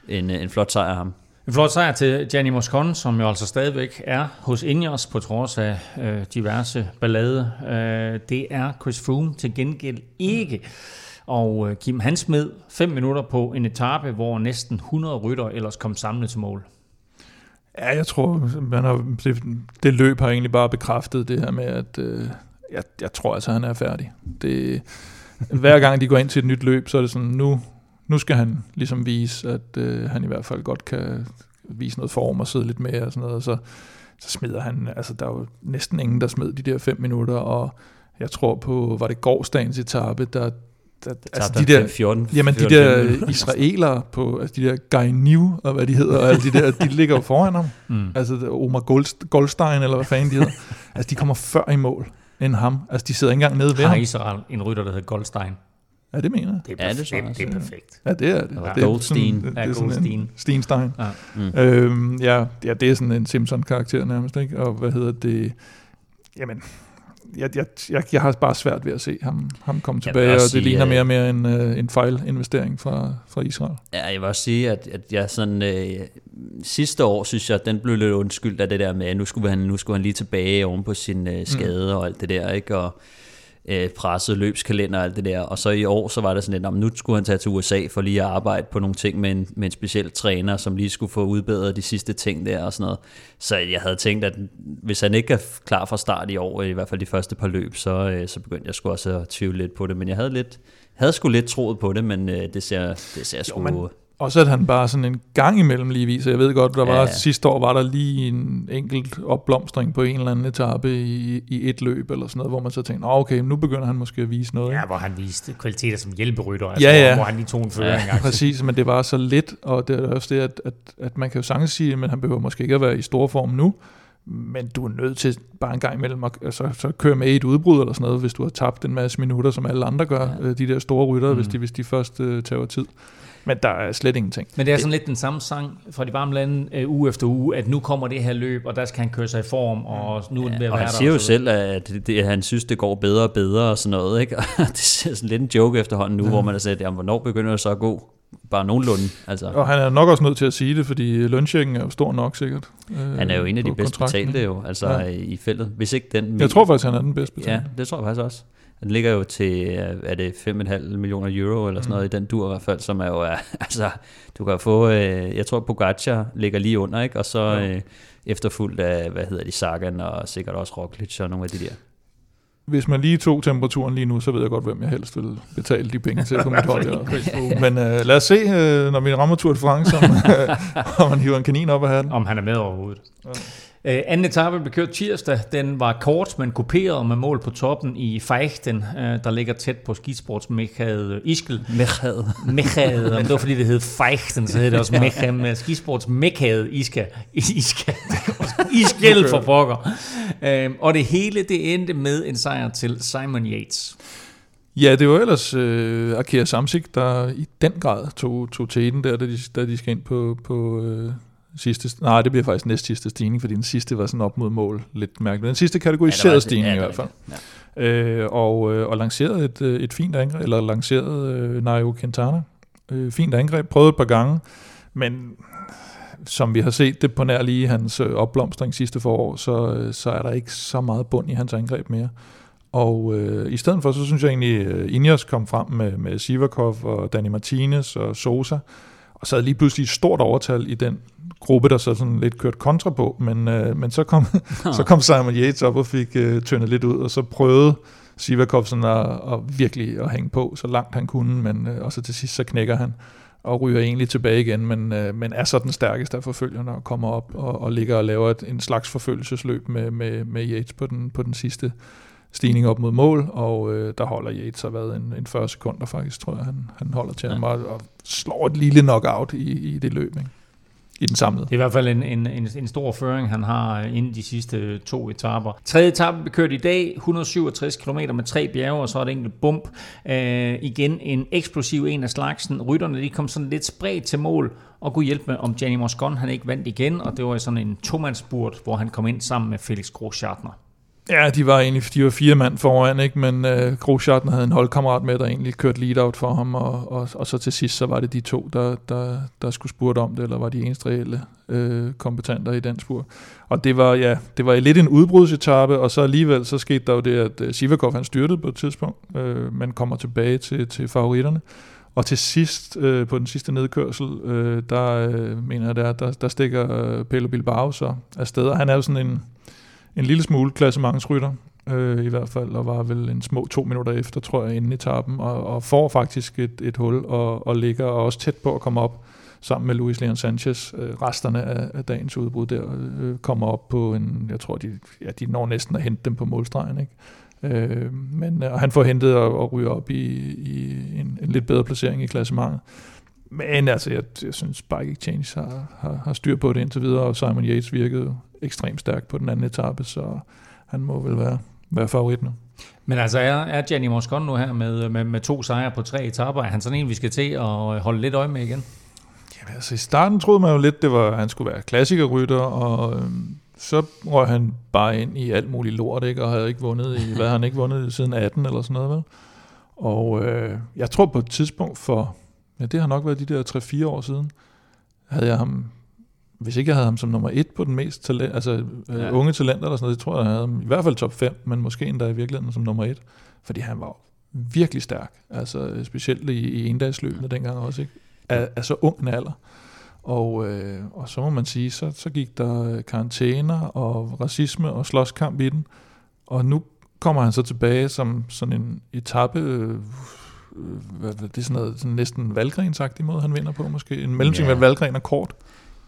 en, øh, en flot sejr af ham. En flot sejr til Gianni Moscon, som jo altså stadigvæk er hos Ingers, på trods af øh, diverse ballade. Øh, det er Chris Froome til gengæld ikke. Og øh, Kim, han smed 5 minutter på en etape, hvor næsten 100 rytter ellers kom samlet til mål. Ja, jeg tror, man har, det, det løb har egentlig bare bekræftet det her med, at øh, jeg, jeg tror altså, han er færdig. Det, hver gang de går ind til et nyt løb, så er det sådan, nu, nu skal han ligesom vise, at øh, han i hvert fald godt kan vise noget form og sidde lidt med og sådan noget. Så, så smider han, altså der er jo næsten ingen, der smed de der fem minutter, og jeg tror på, var det gårdsdagens etape, der, der altså de der, 14, Jamen de 14, der 15. israelere på, altså de der Guy New, og hvad de hedder, og alle de der, de ligger jo foran ham. Mm. Altså Omar Goldst- Goldstein, eller hvad fanden de hedder. altså de kommer før i mål end ham. Altså de sidder ikke engang nede ved Har ham. Israel en rytter, der hedder Goldstein? Ja, det mener jeg. Det er, Ja, det perfekt. jeg det, det er perfekt. Ja, det er det. Ja. det er Goldstein. Sådan, det, Ja, det er sådan Goldstein. en Stenstein. Ja. Mm. Øhm, ja, ja, det er sådan en Simpson-karakter nærmest, ikke? Og hvad hedder det? Jamen, jeg, jeg, jeg, jeg har bare svært ved at se ham, ham komme tilbage, og det sige, ligner at- mere og mere en, øh, en fejlinvestering fra, fra Israel. Ja, jeg vil også sige, at, at jeg sådan, øh, sidste år, synes jeg, den blev lidt undskyldt af det der med, at nu skulle han, nu skulle han lige tilbage oven på sin øh, skade mm. og alt det der, ikke? Og øh, presset løbskalender og alt det der. Og så i år, så var det sådan lidt, "Nå, nu skulle han tage til USA for lige at arbejde på nogle ting med en, med en speciel træner, som lige skulle få udbedret de sidste ting der og sådan noget. Så jeg havde tænkt, at hvis han ikke er klar fra start i år, i hvert fald de første par løb, så, øh, så begyndte jeg sgu også at tvivle lidt på det. Men jeg havde lidt, havde sgu lidt troet på det, men øh, det ser, det ser sgu men- Også at han bare sådan en gang imellem lige viser. Jeg ved godt, der var Ja, sidste år var der lige en enkelt opblomstring på en eller anden etape i, i et løb eller sådan noget, hvor man så tænkte, "Nå, okay, nu begynder han måske at vise noget. ikke?" Ja, hvor han viste kvaliteter som hjælperytter, altså, Ja, ja. hvor han lige tog en føring. Ja, Præcis, men det var så lidt, og det er også det, at, at, at man kan jo sagtens sige, men han behøver måske ikke at være i stor form nu, men du er nødt til bare en gang imellem at altså, så køre med i et udbrud eller sådan noget, hvis du har tabt en masse minutter, som alle andre gør, Ja. ja. de der store ryttere, Mm. hvis, de, hvis de først uh, tager tid. Men der er slet ingenting. Men det er sådan lidt den samme sang fra de varme lande øh, uge efter uge, at nu kommer det her løb, og der skal han køre sig i form, og nu er den ved at Og være han der. siger jo så videre. selv, at det, det, han synes, det går bedre og bedre og sådan noget. Ikke? Det ser sådan lidt en joke efterhånden nu, ja. hvor man har sagt, jamen, hvornår begynder det så at gå? Bare nogenlunde. Altså, Og han er nok også nødt til at sige det, fordi lønchecken er jo stor nok sikkert. øh, han er jo en af de på bedst kontrakten. betalte jo, altså Ja. ja. i feltet. Hvis ikke den... Jeg tror faktisk, han er den bedst betalte. Ja, det tror jeg faktisk også. Den ligger jo til, øh, er det 5,5 millioner euro eller sådan noget i den dur i hvert fald, som er jo, er- altså, du kan få, øh, jeg tror Pogacar ligger lige under, ikke? Og så Ja. øh, efterfulgt af, hvad hedder de, Sagan og sikkert også Roglic og nogle af de der. Hvis man lige tog temperaturen lige nu, så ved jeg godt, hvem jeg helst vil betale de penge til på mit hold. Men øh, lad os se, øh, når vi rammer Tour de France, om, øh, om man hiver en kanin op af hatten. Om han er med overhovedet. Ja. Øh, anden etape blev kørt tirsdag. Den var kort, men kuperet med mål på toppen i Feichten, øh, der ligger tæt på skisportsmekkaet Iskel. Mechad. Mekkaet, og det var fordi det hed Feichten, så hed det også Mekka med skisportsmekkaet Iska. Iska. Iskel for pokker. Øh, og det hele, det endte med en sejr til Simon Yates. Ja, det var ellers øh, Akira Samsik, der i den grad tog, tog teten der, da de, da de skal ind på, på øh, sidste... Nej, det bliver faktisk næst sidste stigning, fordi den sidste var sådan op mod mål. Lidt mærkeligt. Den sidste kategoriserede ja, stigning i hvert fald. Ja. Øh, og, øh, og lancerede et, øh, et fint angreb, eller lancerede øh, Nairo Quintana. Øh, fint angreb, prøvede et par gange, men som vi har set det på nær lige hans øh, opblomstring sidste forår, så, øh, så er der ikke så meget bund i hans angreb mere. Og øh, i stedet for, så synes jeg egentlig, øh, Ineos kom frem med, med Sivakov og Danny Martinez og Sosa, og så havde lige pludselig et stort overtal i den gruppe, der så sådan lidt kørt kontra på, men, øh, men så, kom, så kom Simon Yates op og fik øh, tyndet lidt ud, og så prøvede Sivakov sådan at, at virkelig at hænge på, så langt han kunne, men øh, og så til sidst så knækker han og ryger egentlig tilbage igen, men, øh, men er så den stærkeste af forfølgerne og kommer op og, og ligger og laver et, en slags forfølgelsesløb med, med, med Yates på den, på den sidste stigning op mod mål, og øh, der holder Yates har været en, en 40 sekunder faktisk, tror jeg, han, han holder til ja. ham og, og slår et lille knockout i, i det løb, ikke? I den samlede. Det er i hvert fald en, en, en, en stor føring, han har øh, inden de sidste øh, to etaper. Tredje etape blev kørt i dag, 167 km med tre bjerge, og så er det enkelt bump. Øh, igen en eksplosiv en af slagsen. Rytterne de kom sådan lidt spredt til mål, og kunne hjælpe med, om Gianni Moscon han ikke vandt igen, og det var sådan en tomandsburt, hvor han kom ind sammen med Felix Groschartner. Ja, de var egentlig de var fire mand foran, ikke? men øh, Groschatten havde en holdkammerat med, der egentlig kørte lead-out for ham, og, og, og så til sidst, så var det de to, der, der, der skulle spurte om det, eller var de eneste reelle øh, kompetenter i den spur. Og det var, ja, det var lidt en udbrudsetappe, og så alligevel, så skete der jo det, at øh, Sivakov han styrtede på et tidspunkt, øh, men kommer tilbage til, til favoritterne. Og til sidst, øh, på den sidste nedkørsel, øh, der øh, mener jeg, der, der, der stikker øh, Pelle Bilbao så afsted, og han er jo sådan en en lille smule klassementsrytter, øh, i hvert fald, og var vel en små to minutter efter, tror jeg, inden i etappen, og, og får faktisk et, et hul, og, og ligger også tæt på at komme op sammen med Luis Leon Sanchez. Øh, resterne af, af dagens udbrud der øh, kommer op på en, jeg tror, de, ja, de når næsten at hente dem på målstregen, ikke? Øh, men øh, og han får hentet og, og ryger op i, i en, en lidt bedre placering i klassementet. Men altså, jeg, jeg synes, Bike Exchange har, har, har styr på det indtil videre, og Simon Yates virkede ekstremt stærk på den anden etape, så han må vel være, være favorit nu. Men altså, er, er Gianni Moscon nu her med, med, med to sejre på tre etaper? Er han sådan en, vi skal til at holde lidt øje med igen? Jamen, altså, i starten troede man jo lidt, det var, at han skulle være klassikerrytter, og øhm, så røg han bare ind i alt muligt lort, ikke? og havde ikke vundet i, hvad han ikke vundet siden 18 eller sådan noget, vel? Og øh, jeg tror på et tidspunkt for, ja det har nok været de der 3-4 år siden, havde jeg ham, hvis ikke jeg havde ham som nummer et på den mest talent, altså øh, ja. unge talenter eller sådan noget, det tror jeg, jeg havde ham i hvert fald top 5, men måske endda i virkeligheden som nummer et, fordi han var virkelig stærk, altså specielt i, i endagsløbene dengang også, ikke? Af, af så ung en alder. Og, øh, og så må man sige, så, så gik der karantæner og racisme og slåskamp i den. Og nu kommer han så tilbage som sådan en etape, øh, hvad, hvad, det er sådan noget sådan næsten valgrensagtig måde, han vinder på måske. En mellemting yeah. valgren og kort.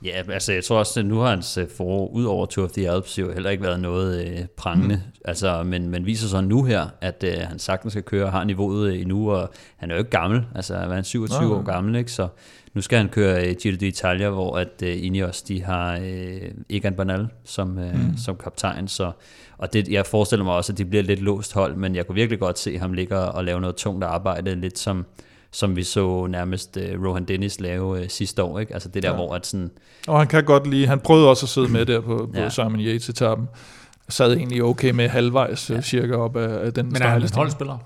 Ja, altså jeg tror også, at nu har hans øh, forår ud over Tour of the Alps jo heller ikke været noget øh, prangende. Mm. Altså, men, men viser så nu her, at øh, han sagtens skal køre og har niveauet øh, endnu, og han er jo ikke gammel, altså han er 27 Nå, år gammel, ikke? så nu skal han køre øh, Giro d'Italia, hvor at øh, Ineos, de har øh, Egan Bernal som, øh, mm. som kaptajn, så og det, jeg forestiller mig også, at de bliver lidt låst hold, men jeg kunne virkelig godt se ham ligge og lave noget tungt arbejde, lidt som, som vi så nærmest uh, Rohan Dennis lave uh, sidste år. Ikke? Altså det der, ja. hvor at sådan... Og han kan godt lide, han prøvede også at sidde med der på, på ja. Simon Yates-etappen. Sad egentlig okay med halvvejs ja. cirka op af, af den Men er han en holdspiller?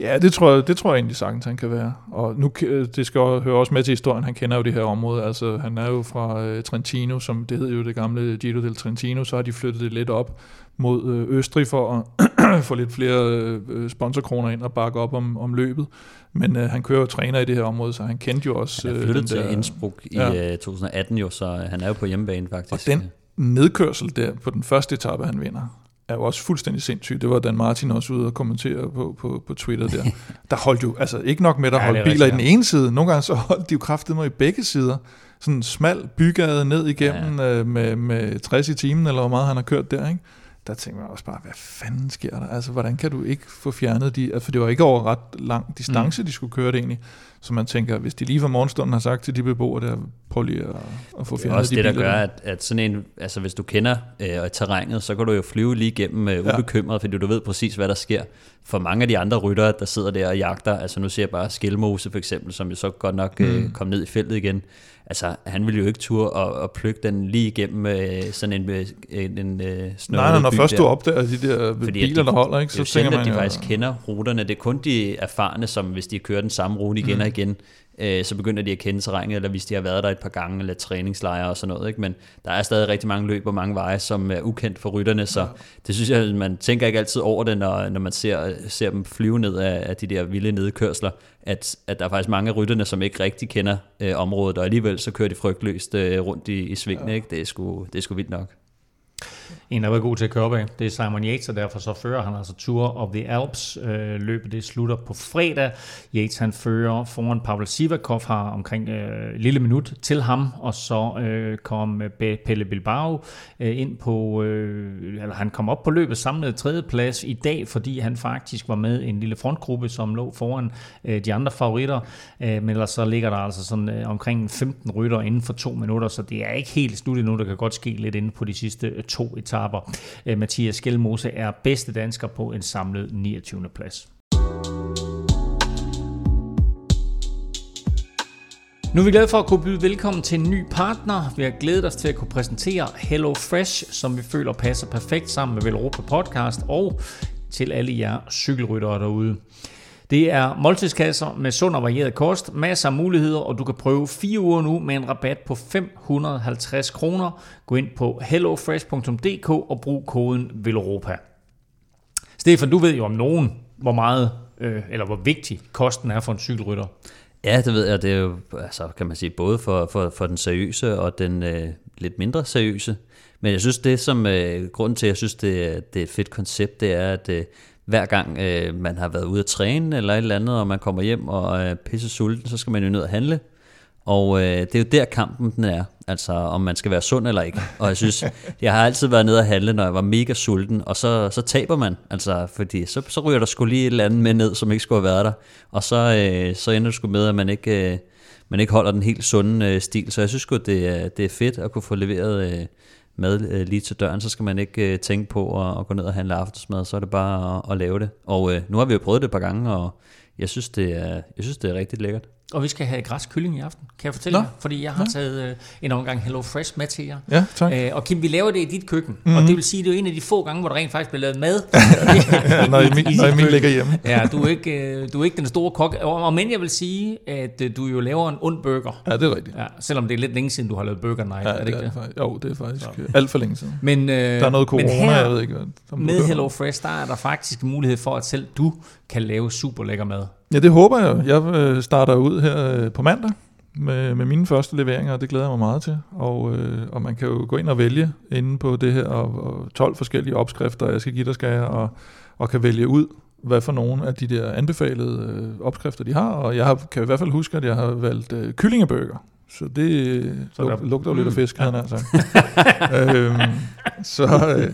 Ja, det tror, jeg, det tror jeg egentlig sagtens, han kan være. Og nu, det skal også, høre også med til historien, han kender jo det her område. Altså, han er jo fra uh, Trentino, som det hed jo det gamle Giro del Trentino, så har de flyttet det lidt op mod uh, Østrig for at få lidt flere uh, sponsorkroner ind og bakke op om, om løbet. Men uh, han kører jo træner i det her område, så han kendte jo også... Han er flyttet til der, Innsbruck i ja. 2018 jo, så han er jo på hjemmebane faktisk. Og den nedkørsel der på den første etape, han vinder, er jo også fuldstændig sindssygt. Det var Dan Martin også ude og kommentere på, på, på Twitter der. Der holdt jo, altså ikke nok med, der ja, holdt biler i den ene side, nogle gange så holdt de jo kraftet mig i begge sider. Sådan en smal bygade ned igennem ja. øh, med, med 60 i timen, eller hvor meget han har kørt der, ikke? Der tænker man også bare, hvad fanden sker der? Altså, hvordan kan du ikke få fjernet de... Altså, for det var ikke over ret lang distance, mm. de skulle køre det egentlig. Så man tænker, hvis de lige fra morgenstunden har sagt til de beboere der, prøv lige at, at få fjernet de Det er også det, der gør, at, at sådan en, altså hvis du kender øh, terrænet, så kan du jo flyve lige igennem øh, ubekymret, ja. fordi du ved præcis, hvad der sker. For mange af de andre ryttere, der sidder der og jagter, altså nu ser jeg bare Skelmose for eksempel, som jo så godt nok øh, mm. kom ned i feltet igen, altså han ville jo ikke turde at, at plukke den lige igennem øh, sådan en, øh, en, en øh, Nej, når først der. du opdager de der Fordi biler, de, der holder, ikke, så tænker man at de faktisk kender ruterne. Det er kun de erfarne, som hvis de kører den samme rute igen mm. og igen, øh, så begynder de at kende terrænet, eller hvis de har været der et par gange, eller træningslejre og sådan noget. Ikke? Men der er stadig rigtig mange løb og mange veje, som er ukendt for rytterne, så det synes jeg, man tænker ikke altid over det, når, når man ser, ser dem flyve ned af, af de der vilde nedkørsler, at, at der er faktisk mange af rytterne, som ikke rigtig kender øh, området, og alligevel så kører de frygtløst øh, rundt i, i svingene. Ja. Ikke? Det, er sgu, det er sgu vildt nok. En, der var god til at køre op af, det er Simon Yates, og derfor så fører han altså Tour of the Alps. Øh, løbet det slutter på fredag. Yates han fører foran Pavel Sivakov har omkring øh, et lille minut til ham, og så øh, kom øh, Pelle Bilbao øh, ind på, øh, eller han kom op på løbet samlet tredjeplads i dag, fordi han faktisk var med en lille frontgruppe, som lå foran øh, de andre favoritter. Øh, men ellers så ligger der altså sådan øh, omkring 15 rytter inden for to minutter, så det er ikke helt slut endnu. Der kan godt ske lidt inde på de sidste øh, to etaper. Øh, Mathias Skelmose er bedste dansker på en samlet 29. plads. Nu er vi glade for at kunne byde velkommen til en ny partner. Vi har glædet os til at kunne præsentere Hello Fresh, som vi føler passer perfekt sammen med Velropa Podcast og til alle jer cykelryttere derude. Det er måltidskasser med sund og varieret kost, masser af muligheder, og du kan prøve fire uger nu med en rabat på 550 kroner. Gå ind på hellofresh.dk og brug koden VELOROPA. Stefan, du ved jo om nogen, hvor meget øh, eller hvor vigtig kosten er for en cykelrytter. Ja, det ved jeg. Det er jo, altså, kan man sige, både for, for, for den seriøse og den øh, lidt mindre seriøse. Men jeg synes, det som øh, grunden til, at jeg synes, det, det er et fedt koncept, det er, at øh, hver gang øh, man har været ude at træne eller et eller andet, og man kommer hjem og er pisse sulten, så skal man jo ned og handle. Og øh, det er jo der kampen den er, altså om man skal være sund eller ikke. Og jeg synes, jeg har altid været nede og handle, når jeg var mega sulten, og så, så taber man, altså fordi så, så ryger der skulle lige et eller andet med ned, som ikke skulle have været der. Og så, øh, så ender det sgu med, at man ikke, øh, man ikke holder den helt sunde øh, stil. Så jeg synes sgu, det er, det er fedt at kunne få leveret øh, mad øh, lige til døren, så skal man ikke øh, tænke på at, at gå ned og handle aftensmad, så er det bare at, at lave det. Og øh, nu har vi jo prøvet det et par gange, og jeg synes, det er, jeg synes, det er rigtig lækkert. Og vi skal have græsk kylling i aften, kan jeg fortælle Nå. jer. Fordi jeg har taget øh, en omgang Hello Fresh med til jer. Ja, tak. Øh, og Kim, vi laver det i dit køkken. Mm-hmm. Og det vil sige, det er en af de få gange, hvor der rent faktisk bliver lavet mad. Ja, når Emil, i når Emil ligger hjemme. Ja, du er, ikke, øh, du er ikke den store kok. Og, og men jeg vil sige, at øh, du jo laver en ond burger. Ja, det er rigtigt. Ja, selvom det er lidt længe siden, du har lavet burger night. Ja, er det ikke det? faktisk, jo, det er faktisk ja. alt for længe siden. Men, øh, Der er noget corona, men her, jeg ved ikke, hvad med. Hello Fresh, der er der faktisk mulighed for, at selv du kan lave super lækker mad. Ja, det håber jeg. Jeg øh, starter ud her øh, på mandag med, med mine første leveringer, og det glæder jeg mig meget til. Og, øh, og man kan jo gå ind og vælge inde på det her, og, og 12 forskellige opskrifter, jeg skal give dig, skal jeg, og, og kan vælge ud, hvad for nogle af de der anbefalede øh, opskrifter, de har. Og jeg har, kan i hvert fald huske, at jeg har valgt øh, kyllingebøger. Så det Så lug, der- lugter jo lidt af Mm, fisk, jeg nær sagt. øhm, så, øh,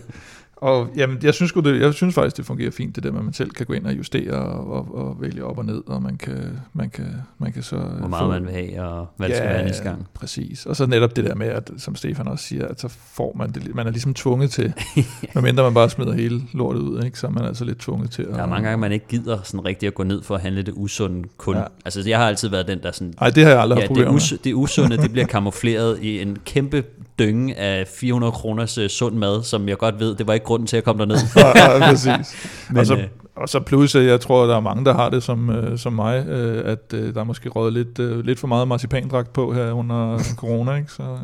og jamen, jeg synes, det, jeg synes faktisk, det fungerer fint, det der med, at man selv kan gå ind og justere og, og, og vælge op og ned, og man kan, man kan, man kan så... øh, Hvor meget man vil have, og hvad det skal være næste gang. præcis. Og så netop det der med, at, som Stefan også siger, at så får man det, man er ligesom tvunget til, medmindre man bare smider hele lortet ud, ikke? så er man altså lidt tvunget til at... Der er mange gange, man ikke gider sådan rigtig at gå ned for at handle det usunde kun. Ja. Ja. Altså, jeg har altid været den, der sådan... Nej, det har jeg aldrig Ja, haft det, us- det usunde, det bliver kamufleret i en kæmpe dynge af 400 kroners uh, sund mad, som jeg godt ved, det var ikke grunden til at komme derned. ja, ja, præcis. Men, og, så, øh, og så at jeg tror, der er mange, der har det som, øh, som mig, øh, at øh, der er måske røget lidt, øh, lidt for meget marcipandragt på her under corona, ikke? Så,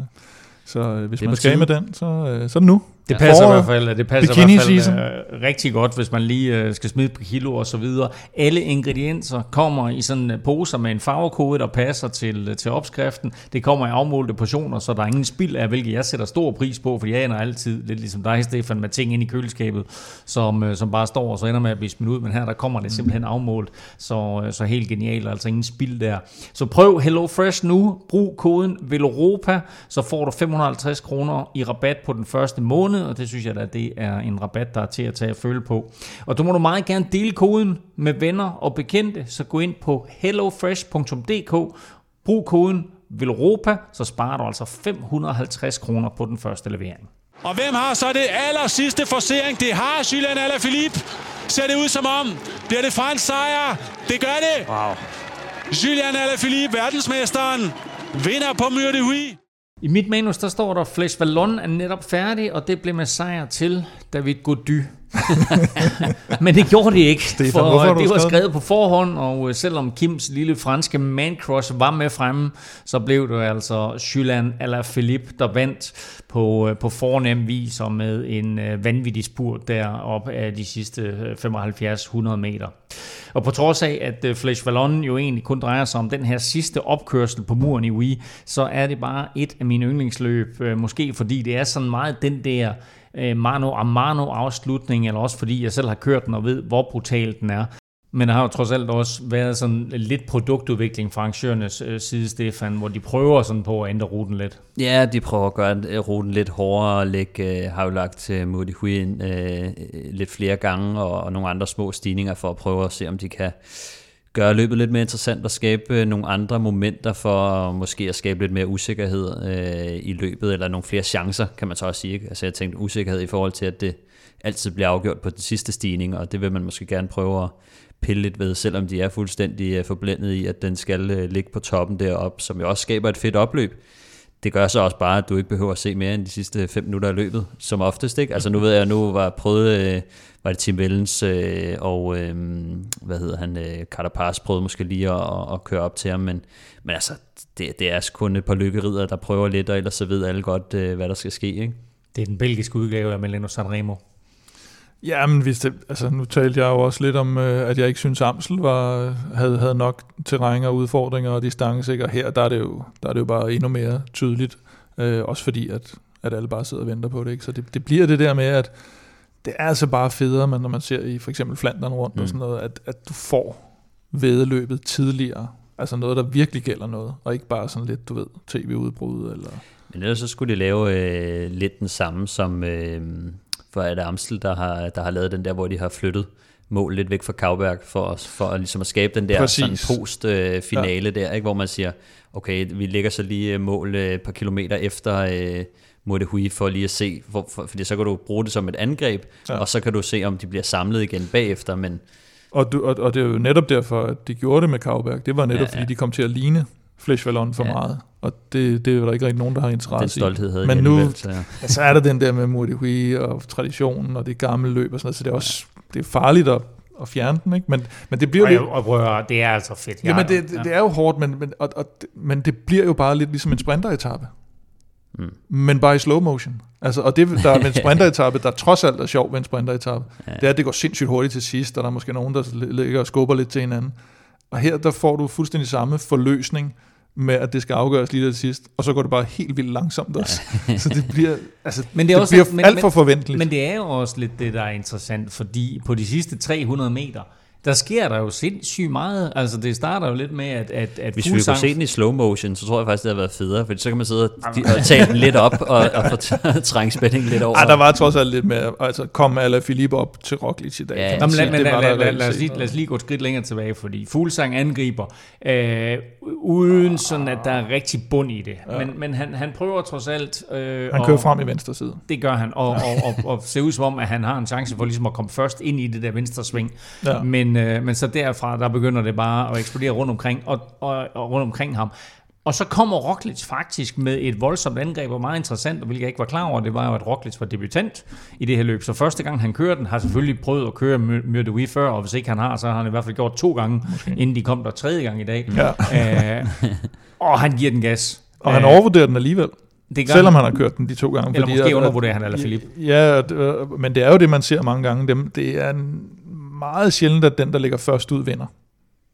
så øh, hvis man skal med den, så, øh, så er det nu. Det passer i Foråret. hvert fald, det passer i hvert fald season. øh, rigtig godt, hvis man lige øh, skal smide på kilo og så videre. Alle ingredienser kommer i sådan øh, poser med en farvekode, der passer til, øh, til opskriften. Det kommer i afmålte portioner, så der er ingen spild af, hvilket jeg sætter stor pris på, fordi jeg ender altid, lidt ligesom dig, Stefan, med ting ind i køleskabet, som, øh, som bare står og så ender med at blive smidt ud. Men her der kommer det simpelthen afmålt, så, øh, så helt genialt, altså ingen spild der. Så prøv Hello Fresh nu, brug koden VELOROPA, så får du 550 kroner i rabat på den første måned, og det synes jeg da, det er en rabat, der er til at tage at føle på. Og du må du meget gerne dele koden med venner og bekendte, så gå ind på hellofresh.dk, brug koden VELOROPA, så sparer du altså 550 kroner på den første levering. Og hvem har så det aller sidste forsering? Det har Julian Alaphilippe. Ser det ud som om. Bliver det fransk sejr? Det gør det. wow. Julian Alaphilippe, verdensmesteren, vinder på Mur de Huy. I mit manus, der står der, Flesh Vallon er netop færdig, og det blev med sejr til David Gody. Men det gjorde det ikke, Stefan, for du det var skrevet skrevet på forhånd, og øh, selvom Kims lille franske man crush var med fremme, så blev det altså Julian Alaphilippe, der vandt på, øh, på fornem vis og med en øh, vanvittig spurt derop af de sidste øh, 75-100 meter. Og på trods af, at øh, Flesh Vallon jo egentlig kun drejer sig om den her sidste opkørsel på muren i Wii, så er det bare et af mine yndlingsløb. Øh, Måske fordi det er sådan meget den der øh, mano a mano afslutning, eller også fordi jeg selv har kørt den og ved, hvor brutal den er. Men der har jo trods alt også været sådan lidt produktudvikling fra arrangørernes øh, side, Stefan, hvor de prøver sådan på at ændre ruten lidt. Ja, de prøver at gøre øh, ruten lidt hårdere og lægge, øh, har jo lagt øh, Modi Hui ind øh, øh, lidt flere gange og, og nogle andre små stigninger for at prøve at se, om de kan gøre løbet lidt mere interessant og skabe øh, nogle andre momenter for øh, måske at skabe lidt mere usikkerhed øh, i løbet, eller nogle flere chancer, kan man så også sige. Ikke? Altså jeg tænkte usikkerhed i forhold til, at det altid bliver afgjort på den sidste stigning, og det vil man måske gerne prøve at pille lidt ved, selvom de er fuldstændig øh, forblændet i, at den skal ligge på toppen deroppe, som jo også skaber et fedt opløb. Det gør så også bare, at du ikke behøver at se mere end de sidste 5 minutter af løbet, som oftest. Ikke? Altså nu ved jeg, nu var prøvet, øh, var det Tim Vellens øh, og, øh, hvad hedder han, øh, Carapaz prøvede måske lige at, at køre op til ham, men, men altså, det, det er kun et par lykkerider, der prøver lidt, og ellers så ved alle godt, øh, hvad der skal ske. Ikke? Det er den belgiske udgave af Milano Sanremo. Ja, men hvis det, altså, nu talte jeg jo også lidt om, øh, at jeg ikke synes, Amsel var, havde, havde nok terræn og udfordringer og distance, ikke? og her der er, det jo, der er det jo bare endnu mere tydeligt, øh, også fordi, at, at alle bare sidder og venter på det. Ikke? Så det, det bliver det der med, at det er altså bare federe, men når man ser i for eksempel Flandern rundt mm. og sådan noget, at, at du får vedløbet tidligere, altså noget, der virkelig gælder noget, og ikke bare sådan lidt, du ved, tv-udbrud eller... Men ellers så skulle de lave øh, lidt den samme som øh, for det Amstel, der har, der har lavet den der, hvor de har flyttet mål lidt væk fra Kavberg for, at- for at, ligesom at skabe den der Præcis. sådan post-finale ja. der, ikke? hvor man siger, okay, vi lægger så lige øh, mål øh, et par kilometer efter øh, Modehui for lige at se, hvor, for, fordi så kan du bruge det som et angreb, Ja. og så kan du se, om de bliver samlet igen bagefter, men Og, du, og, og det er jo netop derfor, at de gjorde det med Kauberg. Det var netop, ja, ja. fordi de kom til at ligne Flesh Vallon for ja. meget. Og det, det er jo der ikke rigtig nogen, der har interesse Den stolthed havde Men nu, så, ja. ja, så er der den der med Murdihui og traditionen og det gamle løb og sådan noget, så det er også det er farligt at, at fjerne den, ikke? Men, men det bliver jo... Og prøv det er altså fedt. Ja, men det, det, det er jo hårdt, men, men, og, og, men det bliver jo bare lidt ligesom en sprinteretappe. Mm. Men bare i slow motion. Altså, og det, der er med en sprinteretappe, der trods alt er sjov ved en sprinteretappe, ja. det er, at det går sindssygt hurtigt til sidst, og der er måske nogen, der ligger og skubber lidt til hinanden. Og her, der får du fuldstændig samme forløsning, med, at det skal afgøres lige til sidst, og så går det bare helt vildt langsomt også. Ja. så det bliver, altså, men det, er det også, bliver men, alt for forventeligt. Men det er jo også lidt det, der er interessant, fordi på de sidste 300 meter, der sker der jo sindssygt meget. Altså, det starter jo lidt med, at, at, at Hvis vi kunne se den i slow motion, så tror jeg faktisk, det havde været federe, for så kan man sidde og, og tage den lidt op og, og få trængt spænding lidt over. Ej, der var trods alt lidt med, altså kom alle Philippe op til Roglic i dag. Ja, Jamen, lad, lad, lad, lad, lad, os lige, lad os lige gå et skridt længere tilbage, fordi Fuglsang angriber, øh, uden sådan, at der er rigtig bund i det. Ja. Men, men han, han prøver trods alt... Øh, han kører og, frem i venstre side. Det gør han, og, og, og, og, og ser ud som om, at han har en chance for ligesom at komme først ind i det der venstre sving. Ja. Men men, øh, men så derfra, der begynder det bare at eksplodere rundt omkring, og, og, og rundt omkring ham. Og så kommer Roglic faktisk med et voldsomt angreb, og meget interessant, og hvilket jeg ikke var klar over, det var jo, at Roglic var debutant i det her løb. Så første gang han kører den, har selvfølgelig prøvet at køre Myrde før, og hvis ikke han har, så har han i hvert fald gjort to gange, Måske. inden de kom der tredje gang i dag. Ja. Æh, og han giver den gas. Og han overvurderer den alligevel. Det gør Selvom han har kørt den de to gange. Eller fordi måske undervurderer han eller Philip. Ja, men det er jo det, man ser mange gange. Det er en meget sjældent, at den, der ligger først ud, vinder.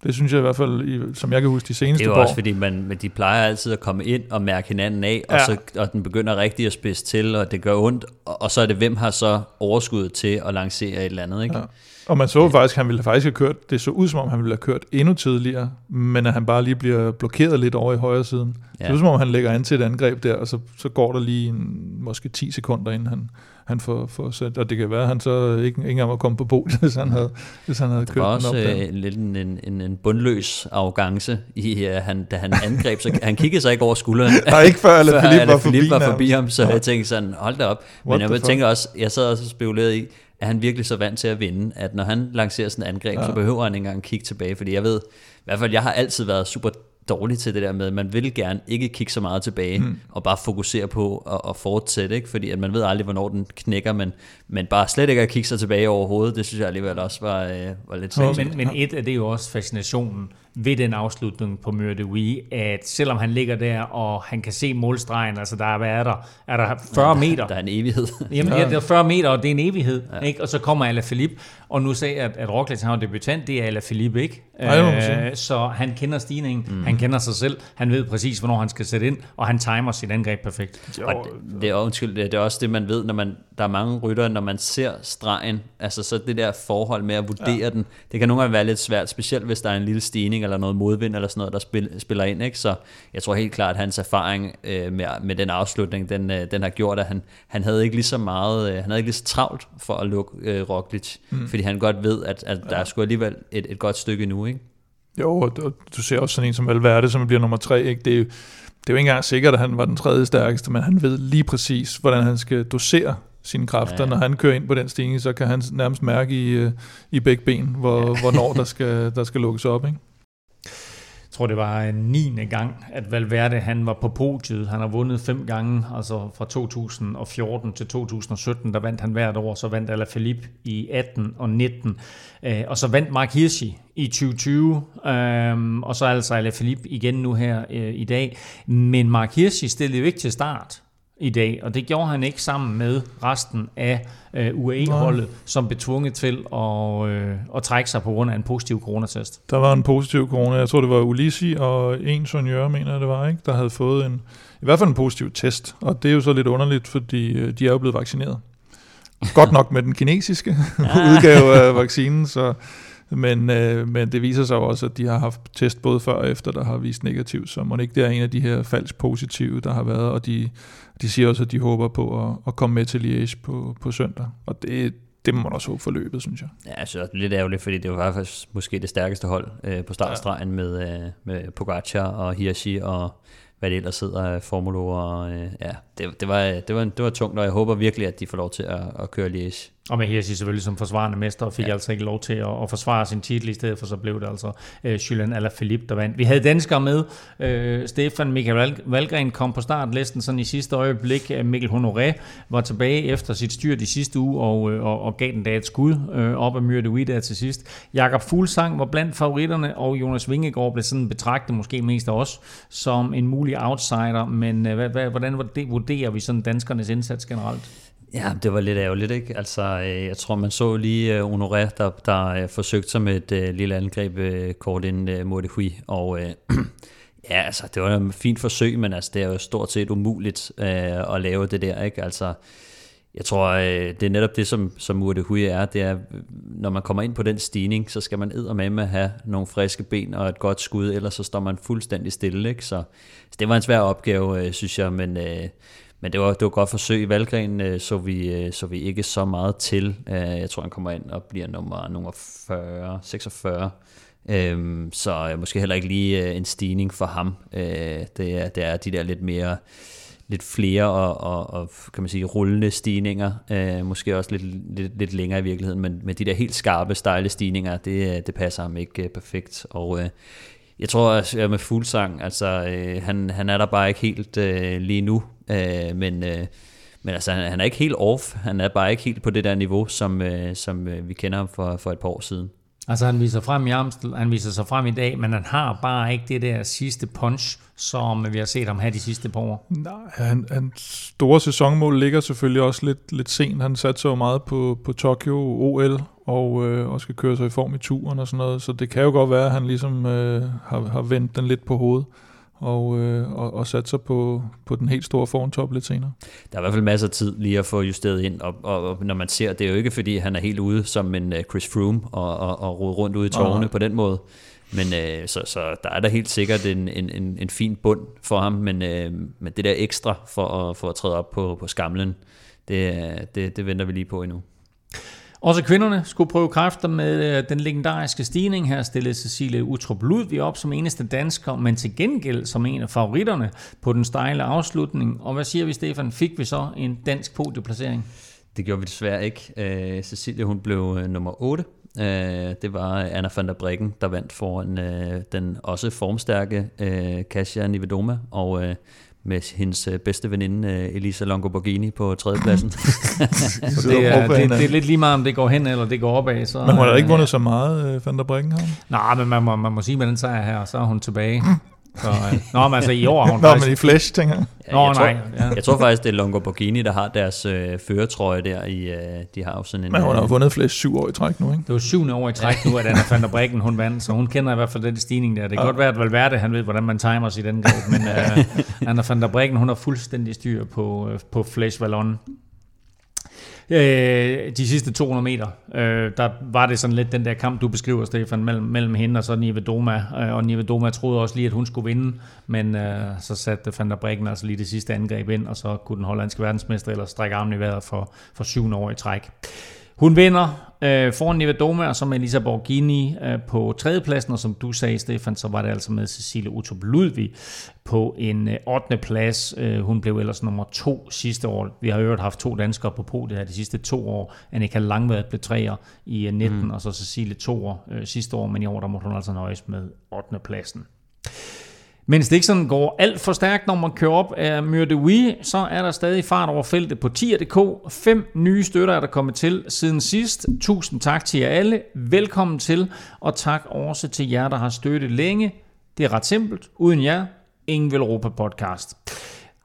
Det synes jeg i hvert fald, som jeg kan huske de seneste år. Det er jo også, fordi man, de plejer altid at komme ind og mærke hinanden af, ja. og, så, og den begynder rigtig at spidse til, og det gør ondt, og, og så er det, hvem har så overskud til at lancere et eller andet. Ikke? Ja. Og man så faktisk, at han ville faktisk have kørt, det så ud som om, han ville have kørt endnu tidligere, men at han bare lige bliver blokeret lidt over i højre siden. Ja. Det er som om, han lægger an til et angreb der, og så, så går der lige en, måske 10 sekunder, inden han, han får, får sat, og det kan være, at han så ikke, ikke engang var kommet på bol, hvis han havde, hvis han havde kørt den op der. Det var lidt en, en, en bundløs arrogance, i, uh, han, da han angreb, så han kiggede sig ikke over skulderen. Nej, ikke før Alain Philippe var, forbi, var forbi ham, så ja. jeg tænkte sådan, hold da op. What Men jeg tænker også, jeg sad også og spekulerede i, er han virkelig så vant til at vinde, at når han lancerer sådan et angreb, ja. så behøver han ikke engang kigge tilbage, fordi jeg ved, i hvert fald jeg har altid været super dårlig til det der med, at man vil gerne ikke kigge så meget tilbage, mm. og bare fokusere på at, at fortsætte, ikke? fordi at man ved aldrig, hvornår den knækker, men, men bare slet ikke at kigge sig tilbage overhovedet, det synes jeg alligevel også var, øh, var lidt ja, men, men et af det er jo også fascinationen ved den afslutning på Møre de Wii, at selvom han ligger der, og han kan se målstregen, altså der er, hvad er der? Er der 40 meter? Der, der er en evighed. Jamen, ja, der er 40 meter, og det er en evighed. Ja. Ikke? Og så kommer Alaphilippe, og nu sagde jeg, at, at Roglic har en debutant, det er Alaphilippe ikke. Nej, øh, så han kender stigningen, mm. han kender sig selv, han ved præcis, hvornår han skal sætte ind, og han timer sit angreb perfekt. Jo. Og det, det, er, undskyld, det er også det, man ved, når man, der er mange ryttere, når man ser stregen, altså så det der forhold med at vurdere ja. den, det kan nogle gange være lidt svært, specielt hvis der er en lille stigning, eller noget modvind, eller sådan noget, der spil, spiller ind, ikke? så jeg tror helt klart, at hans erfaring øh, med, med den afslutning, den, øh, den har gjort, at han, han havde ikke lige så meget, øh, han havde ikke lige så travlt for at lukke øh, Roglic, mm. fordi han godt ved, at, at der er sgu alligevel et, et godt stykke nu, ikke? Jo, og du ser også sådan en som Valverde, som bliver nummer tre. Ikke? Det, er jo, det er jo ikke engang sikkert, at han var den tredje stærkeste, men han ved lige præcis, hvordan han skal dosere sine kræfter. Ja. Når han kører ind på den stigning, så kan han nærmest mærke i, øh, i begge ben, hvor, ja. hvornår der skal, der skal lukkes op. Ikke? Tror, det var øh, en 9. gang, at Valverde han var på podiet. Han har vundet fem gange, altså fra 2014 til 2017, der vandt han hvert år. Så vandt Alaphilippe i 18 og 19. Øh, og så vandt Mark Hirschi i 2020, øhm, og så altså Alaphilippe igen nu her øh, i dag. Men Mark Hirschi stillede jo ikke til start i dag, og det gjorde han ikke sammen med resten af øh, UAE-holdet, som blev tvunget til at, øh, at trække sig på grund af en positiv coronatest. Der var en positiv corona, jeg tror det var Ulisi og en sonjør, mener jeg det var, ikke? der havde fået en, i hvert fald en positiv test, og det er jo så lidt underligt, fordi øh, de er jo blevet vaccineret. Godt nok med den kinesiske udgave af vaccinen, så men, øh, men det viser sig også, at de har haft test både før og efter, der har vist negativt, så må ikke det er en af de her falsk positive, der har været, og de, de siger også, at de håber på at, at komme med til Liège på, på søndag, og det, det må man også håbe for løbet, synes jeg. Ja, jeg synes også lidt ærgerligt, fordi det var faktisk måske det stærkeste hold øh, på startstregen ja. med, øh, med Pogacar og Hirschi og hvad det ellers hedder af formulover. Og, øh, ja, det, det, var, det, var, det var tungt, og jeg håber virkelig, at de får lov til at, at køre Liège. Og med Hirsi selvfølgelig som forsvarende mester, fik ja. altså ikke lov til at, at forsvare sin titel, i stedet for så blev det altså øh, Julian Alaphilippe, der vandt. Vi havde danskere med. Øh, Stefan Michael Valgren kom på startlisten sådan i sidste øjeblik. Øh, Mikkel Honoré var tilbage efter sit styr de sidste uge og, øh, og, og gav den da et skud øh, op af Myrde Wida til sidst. Jakob Fuglsang var blandt favoritterne, og Jonas Vingegaard blev sådan betragtet måske mest af os som en mulig outsider. Men øh, hvordan vurderer vi sådan danskernes indsats generelt? Ja, det var lidt ærgerligt, ikke? Altså, øh, jeg tror, man så lige uh, Honoré, der, der uh, forsøgte sig med et uh, lille angreb uh, kort inden uh, Mordehui, og uh, ja, altså, det var et fint forsøg, men altså, det er jo stort set umuligt uh, at lave det der, ikke? Altså, jeg tror, det er netop det, som, som Mordehui er, det er, når man kommer ind på den stigning, så skal man med med at have nogle friske ben og et godt skud, ellers så står man fuldstændig stille, ikke? Så, så det var en svær opgave, synes jeg, men... Men det var, det var godt forsøg. I Valgren, øh, så, vi, øh, så vi ikke så meget til. Øh, jeg tror, han kommer ind og bliver nummer, nummer 40, 46. Øhm, så måske heller ikke lige en stigning for ham. det, er, det er de der lidt mere lidt flere og, og, og kan man sige rullende stigninger, øh, måske også lidt, lidt, lidt længere i virkeligheden, men med de der helt skarpe, stejle stigninger, det, det passer ham ikke øh, perfekt. Og øh, jeg tror også med Fuglsang, altså øh, han, han er der bare ikke helt øh, lige nu, øh, men, øh, men altså han, han er ikke helt off, han er bare ikke helt på det der niveau, som, øh, som øh, vi kender ham for, for et par år siden. Altså han viser frem i Amstel, han viser sig frem i dag, men han har bare ikke det der sidste punch, som vi har set ham have de sidste par år. Nej, han, hans store sæsonmål ligger selvfølgelig også lidt, lidt sent. Han satte sig jo meget på, på Tokyo OL, og, øh, og skal køre sig i form i turen og sådan noget, så det kan jo godt være, at han ligesom øh, har, har vendt den lidt på hovedet og, øh, og, og sat sig på, på den helt store formtop lidt senere. Der er i hvert fald masser af tid lige at få justeret ind, og, og, og når man ser, det er jo ikke fordi, han er helt ude som en uh, Chris Froome og, og, og rode rundt ude i tårne på den måde. Men øh, så, så der er der helt sikkert en, en, en, en fin bund for ham, men, øh, men det der ekstra for at, for at træde op på, på skamlen, det, det, det venter vi lige på endnu. Også kvinderne skulle prøve kræfter med øh, den legendariske stigning. Her stillede Cecilie Utrup Ludvig op som eneste dansker, men til gengæld som en af favoritterne på den stejle afslutning. Og hvad siger vi, Stefan? Fik vi så en dansk podieplacering? Det gjorde vi desværre ikke. Uh, Cecilie hun blev uh, nummer 8. Uh, det var Anna van der Breggen, der vandt foran uh, den også formstærke uh, Kasia Nivedoma. Og uh, med hendes øh, bedste veninde øh, Elisa Longoborghini på tredjepladsen. det, er, det, det er lidt lige meget, om det går hen eller det går opad. Så, men hun har da ikke vundet så meget, øh, Van der Nej, men man må, man må sige, med den sejr her, så er hun tilbage. Så, øh, nå, men altså i år har hun Nå, faktisk... men i Flash, tænker jeg. Ja, nå, jeg nej. Tror, ja. Jeg tror faktisk, det er Longoborghini, der har deres øh, føretrøje der. I, øh, de har jo sådan en... Men hun har øh, vundet Flash syv år i træk nu, ikke? Det var syvende år i træk nu, at Anna van der Breggen, hun vandt. Så hun kender i hvert fald den stigning der. Det kan ja. godt være, at Valverde, han ved, hvordan man timer sig i den greb. Men øh, Anna van der Breggen, hun har fuldstændig styr på, øh, på Flash Vallon. Øh, de sidste 200 meter, øh, der var det sådan lidt den der kamp, du beskriver, Stefan, mellem, mellem hende og så Nive Doma. Øh, og Nive Doma troede også lige, at hun skulle vinde, men øh, så satte Van der Breggen altså lige det sidste angreb ind, og så kunne den hollandske verdensmester eller strække armen i vejret for, for syvende år i træk. Hun vinder øh, foran Niva Doma og så med Elisa Borghini øh, på tredjepladsen, og som du sagde, Stefan, så var det altså med Cecilie Utrup Ludvig på en øh, 8. plads. Øh, hun blev ellers nummer to sidste år. Vi har øvrigt haft to danskere på podiet her de sidste to år. Annika Langvad blev treer i øh, 19, mm. og så Cecilie toer øh, sidste år, men i år der måtte hun altså nøjes med 8. pladsen. Mens det ikke sådan går alt for stærkt, når man kører op af Myrde Wii, så er der stadig fart over feltet på tier.dk. Fem nye støtter er der kommet til siden sidst. Tusind tak til jer alle. Velkommen til, og tak også til jer, der har støttet længe. Det er ret simpelt. Uden jer, ingen vil Europa podcast.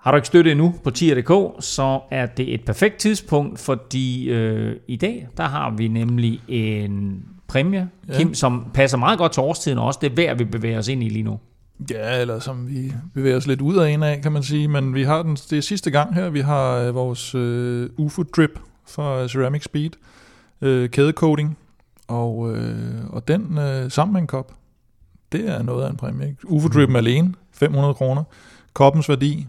Har du ikke støttet endnu på tier.dk, så er det et perfekt tidspunkt, fordi øh, i dag, der har vi nemlig en præmie, ja. Kim, som passer meget godt til årstiden også. Det værd, vi bevæger os ind i lige nu. Ja, eller som vi bevæger os lidt ud af en af, kan man sige. Men vi har den, det er sidste gang her, vi har øh, vores øh, UFO Drip fra Ceramic Speed, øh, kædecoating, og, øh, og den øh, sammen med en kop, det er noget af en præmie. Ikke? UFO Drip mm. alene, 500 kroner. Koppens værdi,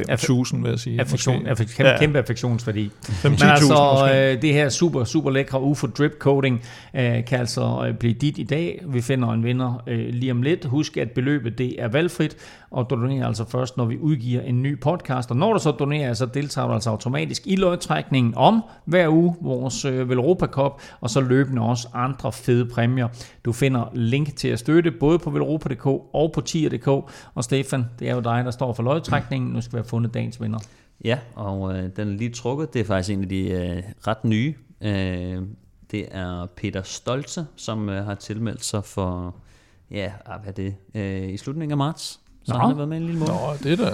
5.000 vil jeg sige. Affektion, måske. affek, kæmpe, ja. kæmpe affektionsværdi. 5 Men 10.000 altså, måske. øh, det her super, super lækre UFO Drip Coating øh, kan altså øh, blive dit i dag. Vi finder en vinder øh, lige om lidt. Husk, at beløbet det er valgfrit, og du donerer altså først, når vi udgiver en ny podcast. Og når du så donerer, så deltager du altså automatisk i lodtrækningen om hver uge vores øh, Velropa Cup, og så løbende også andre fede præmier. Du finder link til at støtte både på velropa.dk og på tier.dk. Og Stefan, det er jo dig, der står for lodtrækningen. Nu skal vi fundet dagens vinder. Ja, og øh, den er lige trukket. Det er faktisk en af de øh, ret nye. Øh, det er Peter Stolze, som øh, har tilmeldt sig for, ja, ah, hvad er det, øh, i slutningen af marts. Så Nå. han har været med en lille måned. Nå, det er da...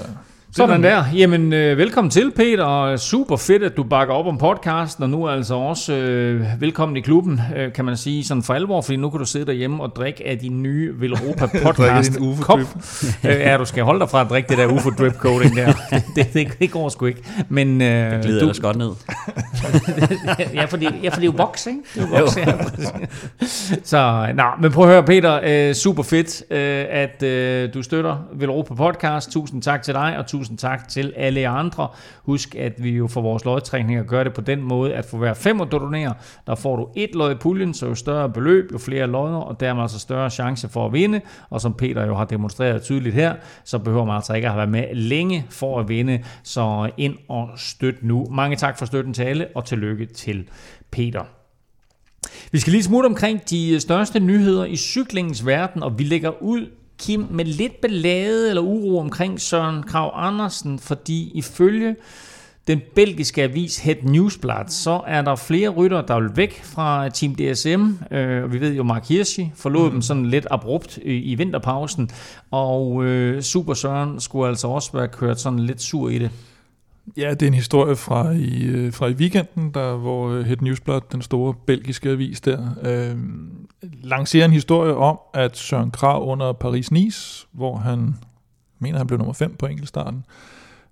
Sådan der. Jamen, øh, velkommen til, Peter. Super fedt, at du bakker op om podcasten, og nu er altså også øh, velkommen i klubben, øh, kan man sige, sådan for alvor, fordi nu kan du sidde derhjemme og drikke af din nye Velropa podcast kop. Øh, ja, du skal holde dig fra at drikke det der UFO Drip Coating der. det, det, det, går sgu ikke. Men, øh, Det glider du, ellers godt ned. ja, fordi, ja, fordi det er jo voks, ikke? Det er jo voks, ja. Så, nå, men prøv at høre, Peter, øh, super fedt, øh, at øh, du støtter Velropa Podcast. Tusind tak til dig, og tusind tak til alle jer andre. Husk, at vi jo for vores lodtrækninger gør det på den måde, at for hver fem du donerer, der får du et lod i puljen, så jo større beløb, jo flere lodder, og dermed altså større chance for at vinde. Og som Peter jo har demonstreret tydeligt her, så behøver man altså ikke at have været med længe for at vinde. Så ind og støt nu. Mange tak for støtten til alle, og tillykke til Peter. Vi skal lige smutte omkring de største nyheder i cyklingens verden, og vi lægger ud, Kim, med lidt ballade eller uro omkring Søren Krav Andersen, fordi ifølge den belgiske avis Het Newsblad, så er der flere rytter, der vil væk fra Team DSM. Øh, og vi ved jo, Mark Hirschi forlod mm. dem sådan lidt abrupt i, i vinterpausen, og øh, Super Søren skulle altså også være kørt sådan lidt sur i det. Ja, det er en historie fra i, øh, fra i weekenden, der, hvor øh, Het Newsblad, den store belgiske avis der, øh, lancerer en historie om, at Søren Krav under Paris-Nice, hvor han mener, han blev nummer 5 på enkeltstarten,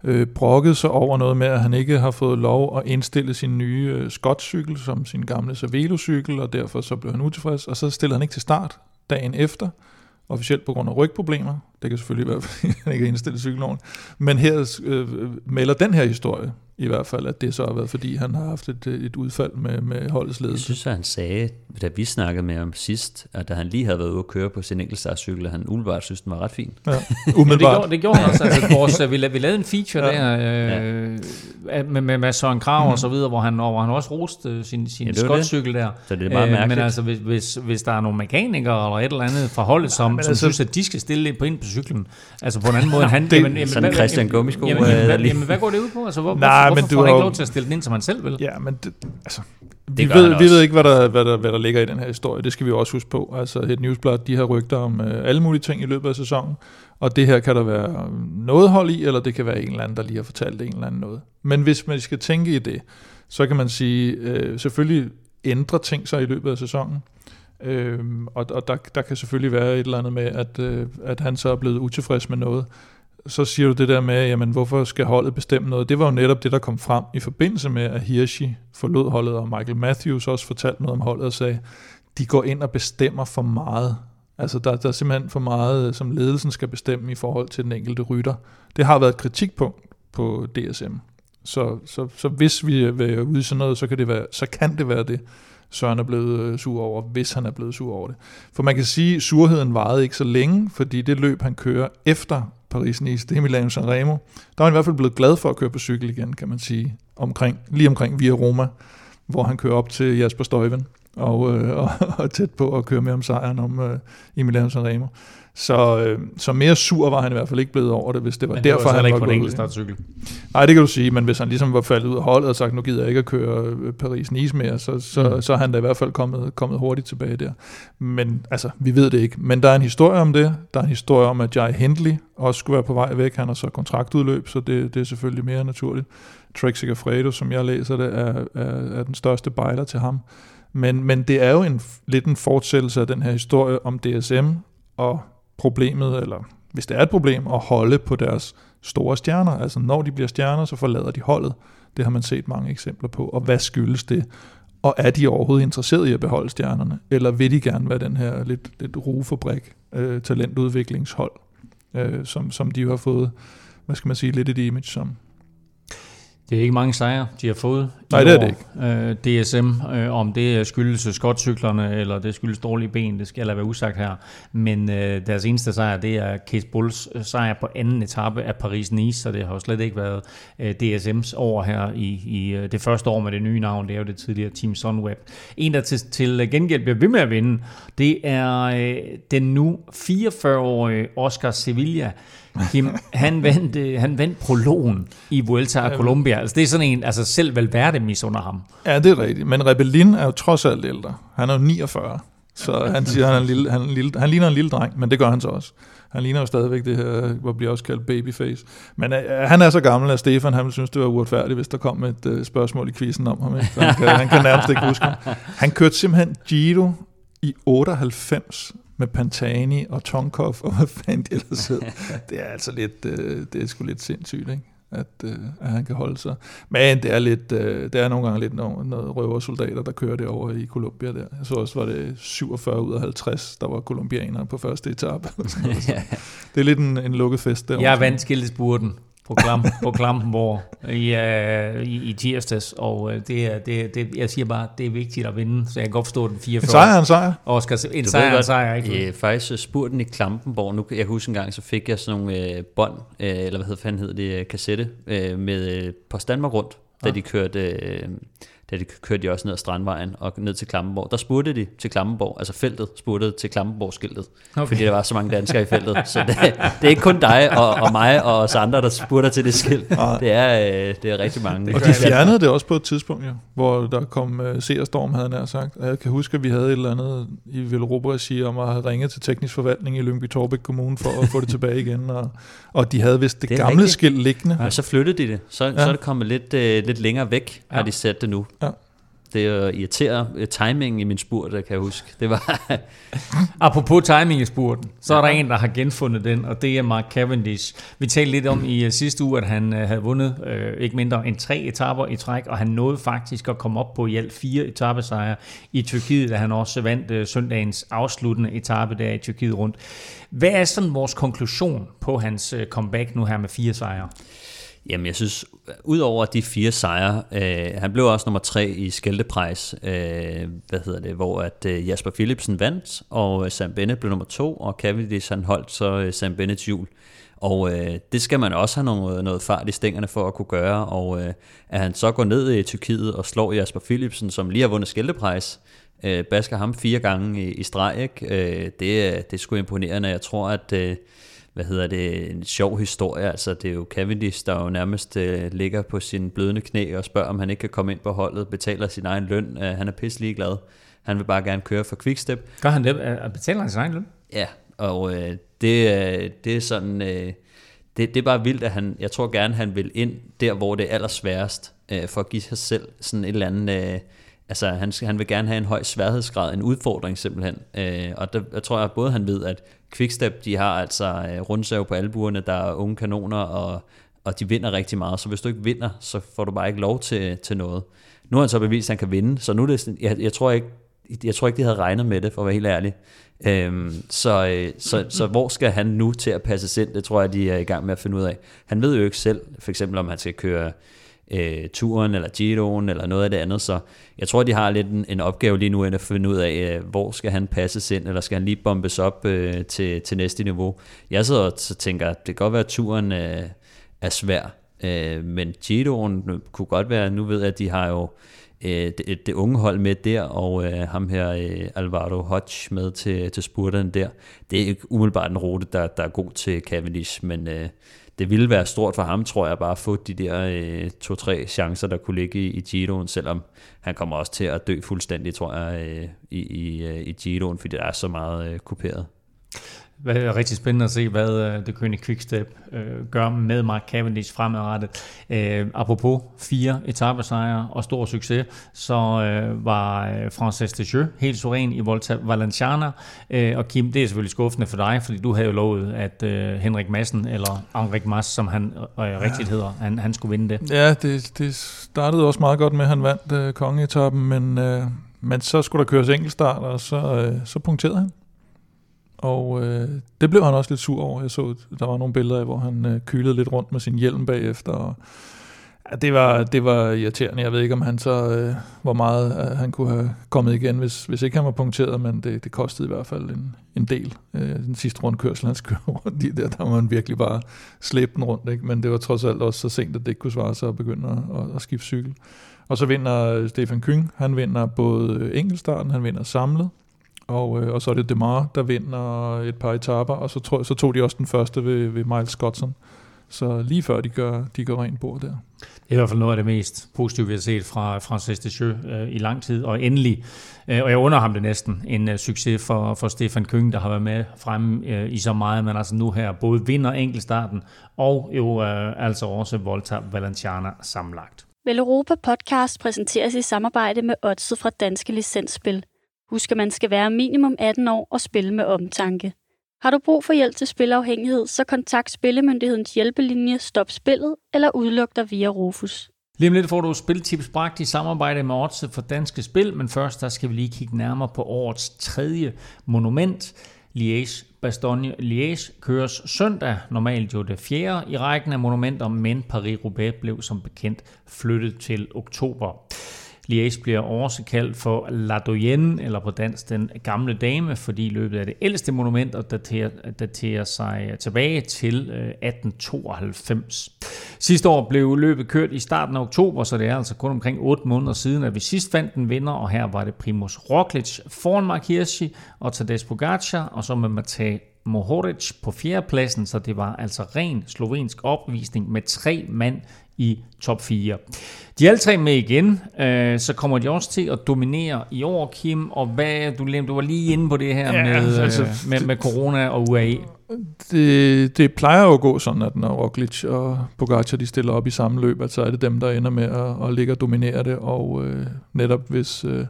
øh, brokkede sig over noget med, at han ikke har fået lov at indstille sin nye øh, Scott-cykel som sin gamle Cervelo-cykel, og derfor så blev han utilfreds, og så stillede han ikke til start dagen efter, officielt på grund af rygproblemer. Det kan selvfølgelig være, fordi han ikke har indstillet cyklen. Men her øh, øh, melder den her historie i hvert fald, at det så har været, fordi han har haft et, et udfald med, med holdets Jeg ledelse. synes, at han sagde, da vi snakkede med ham sidst, at da han lige havde været ude at køre på sin enkeltstartcykel, at han umiddelbart synes, den var ret fin. Ja, Men det umiddelbart. gjorde, det gjorde han også. Altså, vores, vi, lavede, vi lavede en feature ja. der øh, med, med, med Søren Krav mm. og så videre, hvor han, hvor han også roste sin, sin Ja, ja, det det. skotcykel der. Så det er meget mærkeligt. Men altså, hvis, hvis, hvis der er nogle mekanikere eller et eller andet fra holdet, som, men som altså- synes, at de skal stille på ind på cyklen, altså på en anden måde end han... Det- sådan hvad- Christian jamen, Gummisko, Jamen, øh, jamen, hvad, lige- jamen, hvad går det ud på? Altså, hvor, Nej, hvorfor, men du får han ikke lov til at stille den ind, som han selv vil? Ja, men det, altså, vi Det gør ved, vi ved ikke, hvad der, hvad, der, hvad der ligger i den her historie. Det skal vi også huske på. Altså, et newsblad, de har rygter om øh, alle mulige ting i løbet af sæsonen. Og det her kan der være noget hold i, eller det kan være en eller anden, der lige har fortalt en eller anden noget. Men hvis man skal tænke i det, så kan man sige, øh, selvfølgelig ændrer ting sig i løbet af sæsonen. Øhm, og og der, der kan selvfølgelig være et eller andet med, at, øh, at han så er blevet utilfreds med noget. Så siger du det der med, jamen hvorfor skal holdet bestemme noget? Det var jo netop det, der kom frem i forbindelse med, at Hirschi forlod holdet, og Michael Matthews også fortalte noget om holdet og sagde, de går ind og bestemmer for meget. Altså der, der er simpelthen for meget, som ledelsen skal bestemme i forhold til den enkelte rytter. Det har været et kritikpunkt på DSM. Så, så, så hvis vi er ved- ude i sådan noget, så kan, det være, så kan det være det, Søren er blevet øh, sur over, hvis han er blevet sur over det. For man kan sige, at surheden varede ikke så længe, fordi det løb, han kører efter Paris-Nice, det er Milano Sanremo, der var han i hvert fald blevet glad for at køre på cykel igen, kan man sige, omkring, lige omkring Via Roma, hvor han kører op til Jasper Støjven og, øh, og, og tæt på at køre med om sejren om, øh, i Milano Sanremo. Så, øh, så mere sur var han i hvert fald ikke blevet over det, hvis det var Men det derfor, var han ikke var på en enkelt startcykel. Nej, det kan du sige, men hvis han ligesom var faldet ud af holdet og sagt, nu gider jeg ikke at køre øh, Paris-Nice mere, så, så, Mm. mm. så er han da i hvert fald kommet, kommet hurtigt tilbage der. Men altså, vi ved det ikke. Men der er en historie om det. Der er en historie om, at Jai Hindley også skulle være på vej væk. Han har så kontraktudløb, så det, det er selvfølgelig mere naturligt. Trek Segafredo, som jeg læser det, er, er, er den største bejler til ham. Men, men det er jo en, lidt en fortsættelse af den her historie om DSM og problemet, eller hvis det er et problem, at holde på deres store stjerner. Altså når de bliver stjerner, så forlader de holdet. Det har man set mange eksempler på. Og hvad skyldes det? Og er de overhovedet interesseret i at beholde stjernerne? Eller vil de gerne være den her lidt, lidt rufabrik, øh, talentudviklingshold, øh, som, som de jo har fået hvad skal man sige, lidt et image som, det er ikke mange sejre, de har fået. i Nej, det er år. det Øh, DSM, øh, om det skyldes skotcyklerne, eller det skyldes dårlige ben, det skal jeg lade være usagt her. Men øh, deres eneste sejr, det er Case Bulls øh, sejr på anden etape af Paris-Nice, så det har jo slet ikke været øh, DSM's år her i, i øh, det første år med det nye navn. Det er jo det tidligere Team Sunweb. En, der til, til gengæld bliver ved med at vinde, det er øh, den nu 44-årige Oscar Sevilla. Kim, han vandt, øh, han vandt prologen i Vuelta a Colombia. Altså, det er sådan en, altså selv Valverde misunder ham. Ja, det er rigtigt. Men Rebellin er jo trods alt ældre. Han er jo 49. Så han siger, han, er en lille, han, er en lille, han ligner en lille dreng, men det gør han så også. Han ligner jo stadigvæk det her, hvor bliver også kaldt babyface. Men øh, han er så gammel, at Stefan han synes, det var uretfærdigt, hvis der kom et øh, spørgsmål i quizzen om ham. Ikke? Han, kan, han kan nærmest ikke huske ham. Han kørte simpelthen Giro i 98 med Pantani og Tonkov, og hvad fanden de ellers hed. Det er altså lidt, øh, det er sgu lidt sindssygt, ikke? At, øh, at han kan holde sig. Men det er lidt, øh, det er nogle gange lidt noget, noget røversoldater, der kører det over i Colombia der. Jeg så også, var det 47 ud af 50, der var kolumbianere på første etape. det er lidt en, en lukket fest der. Jeg vandt skildespurten på, Klam, på Klampenborg i, uh, i, i tirsdags, og uh, det er, det, det, jeg siger bare, det er vigtigt at vinde, så jeg kan godt forstå den 44. En sejr er en sejr. Oscar, en Du sejr er en sejr, ikke? Øh, faktisk øh, spurten i Klampenborg, nu, jeg kan huske en gang, så fik jeg sådan nogle øh, bånd, øh, eller hvad hedder, fanden hed det, øh, kassette, øh, med øh, Post Danmark rundt, da de kørte... Øh, da de kørte de også ned ad Strandvejen og ned til Klampenborg. Der spurgte de til Klampenborg, altså feltet spurgte til Klampenborg-skiltet, okay. fordi der var så mange danskere i feltet. Så det, det er ikke kun dig og, og mig og os andre, der spurgte til det skilt. Det er, øh, det er rigtig mange. Og de fjernede det også på et tidspunkt, jo, hvor der kom uh, seerstorm, havde jeg nær sagt. Og jeg kan huske, at vi havde et eller andet i Velropa regi om at have ringet til teknisk forvaltning i Lyngby Torbæk Kommune for at få det tilbage igen. Og, og de havde vist det, Det gamle rigtigt. skilt liggende. Og så flyttede de det. Så, ja. så er det kommet lidt, øh, lidt længere væk, har Ja. de sat det nu. Det er irriterer øh, timingen i min spurt, kan jeg huske. Det var, Apropos timing i spurten, så er der en, der har genfundet den, og det er Mark Cavendish. Vi talte lidt om i uh, sidste uge, at han uh, havde vundet uh, ikke mindre end tre etaper i træk, og han nåede faktisk at komme op på i alt fire etappesejre i Tyrkiet, da han også vandt uh, søndagens afsluttende etape der i Tyrkiet rundt. Hvad er sådan vores konklusion på hans uh, comeback nu her med fire sejre? Jamen, jeg synes, udover de fire sejre, øh, han blev også nummer tre i Skældeprejs, øh, hvad hedder det, hvor at øh, Jasper Philipsen vandt, og øh, Sam Bennett blev nummer to, og Cavendish han holdt så øh, Sam Bennets hjul. Og øh, det skal man også have noget, noget fart i stængerne for at kunne gøre, og øh, at han så går ned i Tyrkiet og slår Jasper Philipsen, som lige har vundet Skældeprejs, øh, basker ham fire gange i, i streg, ikke? Øh, det, det er sgu imponerende, jeg tror, at... Øh, hvad hedder det, en sjov historie. Altså, det er jo Cavendish, der jo nærmest øh, ligger på sin blødende knæ og spørger, om han ikke kan komme ind på holdet, betaler sin egen løn. Øh, han er pisselig glad. Han vil bare gerne køre for Quickstep. Gør han det? Uh, betaler han sin egen løn? Ja, og øh, det, øh, det er sådan... Øh, det, det er bare vildt, at han... Jeg tror gerne, han vil ind der, hvor det er allersværest, øh, for at give sig selv sådan et eller andet... Øh, altså, han, han vil gerne have en høj sværhedsgrad, en udfordring simpelthen. Øh, og der, jeg tror, at både han ved, at Quickstep, de har altså øh, rundsav på albuerne, der er unge kanoner, og, og de vinder rigtig meget. Så hvis du ikke vinder, så får du bare ikke lov til, til noget. Nu har han så bevist, at han kan vinde, så nu er det sådan, jeg, jeg tror ikke, jeg tror ikke, de havde regnet med det, for at være helt ærlig. Øhm, så, øh, så, så hvor skal han nu til at passe ind? Det tror jeg, de er i gang med at finde ud af. Han ved jo ikke selv, for eksempel om han skal køre øh, turen, eller Giroen, eller noget af det andet, så jeg tror, de har lidt en, en opgave lige nu, end at finde ud af, øh, hvor skal han passes ind, eller skal han lige bombes op øh, til, til næste niveau. Jeg sidder og så tænker, det kan godt være, at turen øh, er svær, øh, men Giroen øh, kunne godt være, nu ved jeg, at de har jo øh, det, det unge hold med der, og øh, ham her øh, Alvaro Hodge med til, til spurteren der. Det er ikke umiddelbart en rute, der, der er god til Cavendish, men øh, det ville være stort for ham, tror jeg, bare at få de der øh, to-tre chancer, der kunne ligge i, i Giroen, selvom han kommer også til at dø fuldstændig, tror jeg, øh, i, i, øh, i Giroen, fordi der er så meget øh, kuperet. Det er rigtig spændende at se, hvad uh, det König Quickstep uh, gør med Mark Cavendish fremadrettet. Uh, apropos fire etappesejre og stor succes, så uh, var uh, Frances Descheux helt suveræn i Volta Valenciana. Uh, og Kim, det er selvfølgelig skuffende for dig, fordi du havde jo lovet, at uh, Henrik Madsen, eller Henrik Mas, som han uh, rigtigt hedder, han, han skulle vinde det. Ja, det, det startede også meget godt med, at han vandt øh, kongeetappen, men, øh, men så skulle der køres enkeltstart, og så, øh, så punkterede han. Og øh, det blev han også lidt sur over. Jeg så, der var nogle billeder af, hvor han øh, kylede lidt rundt med sin hjelm bagefter. Og, ja, det, var, det var irriterende. Jeg ved ikke, om han så, øh, hvor meget øh, han kunne have kommet igen, hvis, hvis ikke han var punkteret, men det, det kostede i hvert fald en, en del. Øh, den sidste rundkørsel, han skulle over de der, der var han virkelig bare slæbe den rundt. Ikke? Men det var trods alt også så sent, at det ikke kunne svare sig at begynde at, at, at skifte cykel. Og så vinder øh, Stefan Kyng, han vinder både øh, enkeltstarten, han vinder samlet, og, øh, og så er det Demar, der vinder et par etaper, og så, tror, så tog de også den første ved, ved Miles Scottson. Så lige før de gør, de gør rent bord der. Det er i hvert fald noget af det mest positive, vi har set fra Francis Descheux øh, i lang tid. Og endelig, øh, og jeg under ham det næsten, en øh, succes for, for Stefan Køng, der har været med fremme øh, i så meget, men altså nu her både vinder enkeltstarten og jo øh, altså også Volta Valenciana sammenlagt. Vel Europa Podcast præsenteres i samarbejde med Odset fra Danske Licensspil. Husk, at man skal være minimum 18 år og spille med omtanke. Har du brug for hjælp til spilafhængighed, så kontakt Spillemyndighedens hjælpelinje Stop Spillet eller udluk dig via Rufus. Lige om lidt får du spiltips bragt i samarbejde med Odset for Danske Spil, men først der skal vi lige kigge nærmere på årets tredje monument. Liège Bastogne Liège køres søndag, normalt jo det fjerde i rækken af monumenter, men Paris-Roubaix blev som bekendt flyttet til oktober. Liège bliver også kaldt for La Doyenne, eller på dansk den gamle dame, fordi løbet er det ældste monument og daterer, daterer sig tilbage til øh, 1892. Sidste år blev løbet kørt i starten af oktober, så det er altså kun omkring 8 måneder siden, at vi sidst fandt en vinder, og her var det Primoz Roglic foran Mark Hirschi og Tadej Pogacar, og så med Matej Mohoric på fjerdepladsen, så det var altså ren slovensk opvisning med tre mand i top 4. De er alle tre med igen, øh, så kommer de også til at dominere i år, Kim, og hvad, du, du var lige inde på det her ja, med, altså, øh, med, med corona og UAE. Det, det plejer jo at gå sådan, at når Roglic og Pogacar de stiller op i samme løb, at så er det dem, der ender med at, at ligge og dominere det, og øh, netop hvis, øh,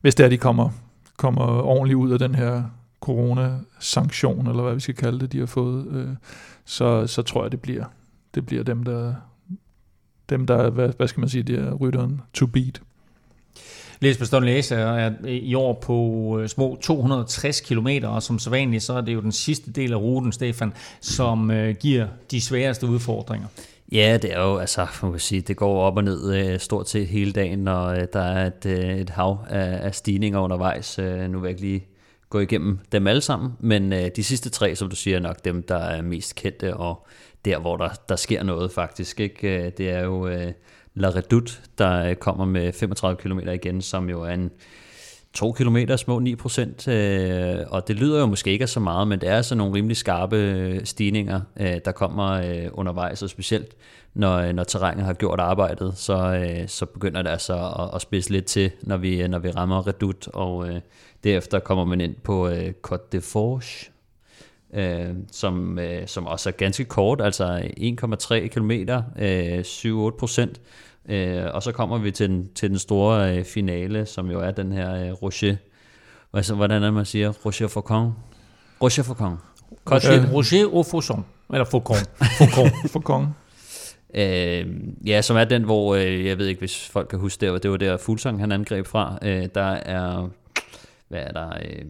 hvis det er, de kommer, kommer ordentligt ud af den her corona-sanktion, eller hvad vi skal kalde det, de har fået, øh, så, så tror jeg, det bliver, det bliver dem, der, dem, der hvad, hvad skal man sige, det er rytteren to beat. Læs Baston Læse er i år på øh, små 260 km, og som så vanligt, så er det jo den sidste del af ruten, Stefan, som øh, giver de sværeste udfordringer. Ja, det er jo, altså, man kan sige, det går op og ned øh, stort set hele dagen, og der er et, et hav af, af stigninger undervejs. Nu vil jeg ikke lige gå igennem dem alle sammen, men øh, de sidste tre, som du siger, er nok dem, der er mest kendte, og der, hvor der, der sker noget faktisk. Ikke? Øh, det er jo øh, La Redoute, der øh, kommer med 35 km igen, som jo er en 2 km små 9 procent, øh, og det lyder jo måske ikke så meget, men det er altså nogle rimelig skarpe stigninger, øh, der kommer øh, undervejs, og specielt når, når terrænet har gjort arbejdet, så, øh, så begynder det altså at, at spidse lidt til, når vi, når vi rammer Redoute, og øh, derefter kommer man ind på øh, Côte de Forge, øh, som, øh, som også er ganske kort, altså 1,3 km, øh, 7-8 procent. Øh, og så kommer vi til den, til den store øh, finale, som jo er den her øh, Rocher. Altså, hvordan er det, man siger? Rocher Faucon? Rocher Faucon. Rocher, Rocher au Faucon. Eller Faucon. Faucon. Faucon. Øh, ja, som er den, hvor, øh, jeg ved ikke, hvis folk kan huske det, det var der Fuglsang, han angreb fra. Øh, der er, hvad er der... Øh,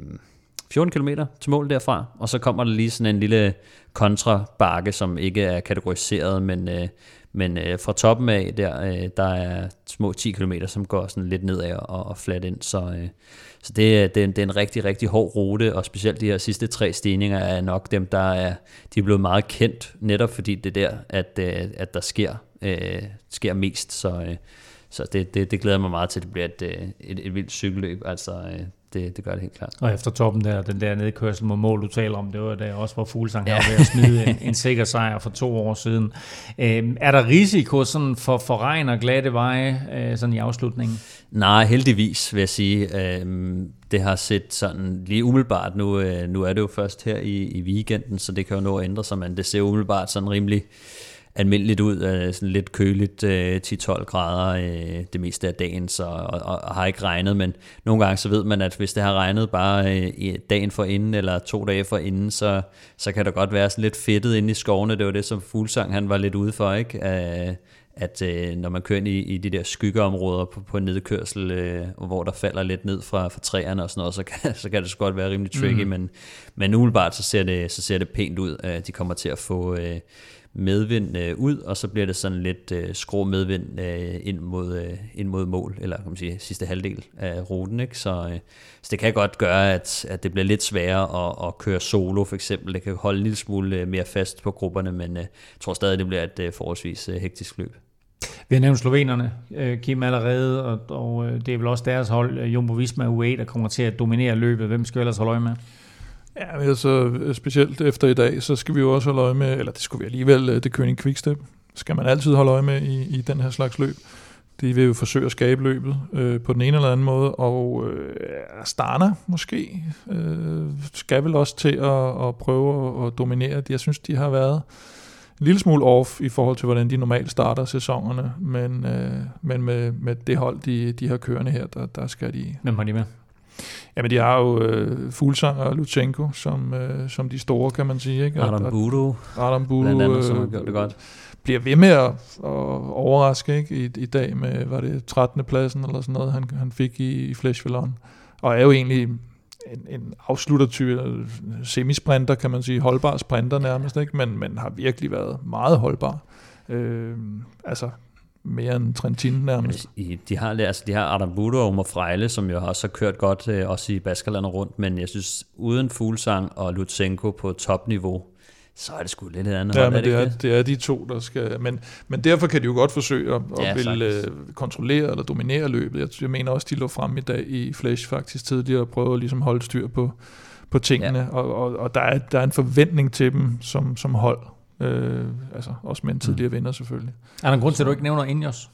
14 km til mål derfra, og så kommer der lige sådan en lille kontrabakke, som ikke er kategoriseret, men, øh, men øh, fra toppen af der, øh, der er små 10 km, som går sådan lidt nedad og, og flat ind, så, øh, så det, det, er en, det er en rigtig, rigtig hård rute, og specielt de her sidste tre stigninger er nok dem, der er, de er blevet meget kendt, netop fordi det er der, at, øh, at der sker, øh, sker mest, så, øh, så det, det, det glæder mig meget til, at det bliver et, øh, et, et vildt cykelløb, altså øh, det, det gør det helt klart. Og efter toppen der, den der nedkørsel mod mål, du taler om, det var da også, hvor Fuglsang ja. ved at smide en, en sikker sejr for to år siden. Øhm, er der risiko sådan for, for regn og glatte veje øh, sådan i afslutningen? Nej, heldigvis vil jeg sige. Øh, det har set sådan lige umiddelbart, nu, øh, nu er det jo først her i, i weekenden, så det kan jo nå at ændre sig, men det ser umiddelbart sådan rimelig almindeligt ud, øh, sådan lidt køligt, øh, 10-12 grader øh, det meste af dagen, så, og, og har ikke regnet, men nogle gange så ved man, at hvis det har regnet bare øh, dagen for inden, eller to dage for inden, så, så kan der godt være sådan lidt fedtet inde i skovene, det var det, som Fuglsang han var lidt ude for, ikke? Øh, at øh, når man kører ind i, i de der skyggeområder på, på nedkørsel, øh, hvor der falder lidt ned fra, fra træerne og sådan noget, så kan, så kan det så godt være rimelig tricky, mm. men, men umiddelbart så ser, det, så ser det pænt ud, at de kommer til at få øh, medvind øh, ud, og så bliver det sådan lidt øh, skrå medvind øh, ind, mod, øh, ind mod mål, eller kan man sige, sidste halvdel af ruten. Ikke? Så, øh, så det kan godt gøre, at, at det bliver lidt sværere at, at køre solo for eksempel. Det kan holde en lille smule øh, mere fast på grupperne, men øh, jeg tror stadig, det bliver et øh, forholdsvis øh, hektisk løb. Vi har nævnt slovenerne, øh, Kim allerede, og, og øh, det er vel også deres hold, øh, Jumbo Visma UAE, der kommer til at dominere løbet. Hvem skal vi ellers holde øje med? Ja, men altså specielt efter i dag, så skal vi jo også holde øje med, eller det skulle vi alligevel, det König Quickstep, skal man altid holde øje med i, i den her slags løb. De vil jo forsøge at skabe løbet øh, på den ene eller anden måde, og øh, Astana måske øh, skal vel også til at, at prøve at, at dominere. Jeg synes, de har været en lille smule off i forhold til, hvordan de normalt starter sæsonerne, men, øh, men med, med det hold, de, de har kørende her, der, der skal de... Hvem har de med? Jamen, de har jo øh, Fuglsang og Lutsenko som, øh, som de store, kan man sige. Ikke? Adam Budo. Adam Budo. Blandt andet, som har gjort det godt. Bliver ved med at, at overraske ikke? I, i dag med, var det 13. pladsen eller sådan noget, han, han fik i, i Flash Og er jo egentlig en, en afsluttertype, semisprinter, kan man sige, holdbar sprinter nærmest, ikke? Men, men har virkelig været meget holdbar. Øh, altså, mere end Trentin nærmest. De har, altså, de har Adam Budo og Omar Frejle, som jo også har kørt godt, øh, også i Baskerlandet rundt, men jeg synes, uden Fuglsang og Lutsenko på topniveau, så er det sgu lidt andet. Ja, hold, men er det, det, er, det er de to, der skal... Men, men derfor kan de jo godt forsøge at, at ja, vil, uh, kontrollere eller dominere løbet. Jeg, jeg mener også, de lå frem i dag i Flash faktisk tidligere og prøvede at ligesom holde styr på, på tingene. Ja. Og, og, og der, er, der er en forventning til dem som, som hold. Øh, altså også med en tidligere mm. vinder selvfølgelig. Er der en grund til, at du ikke nævner Ingers?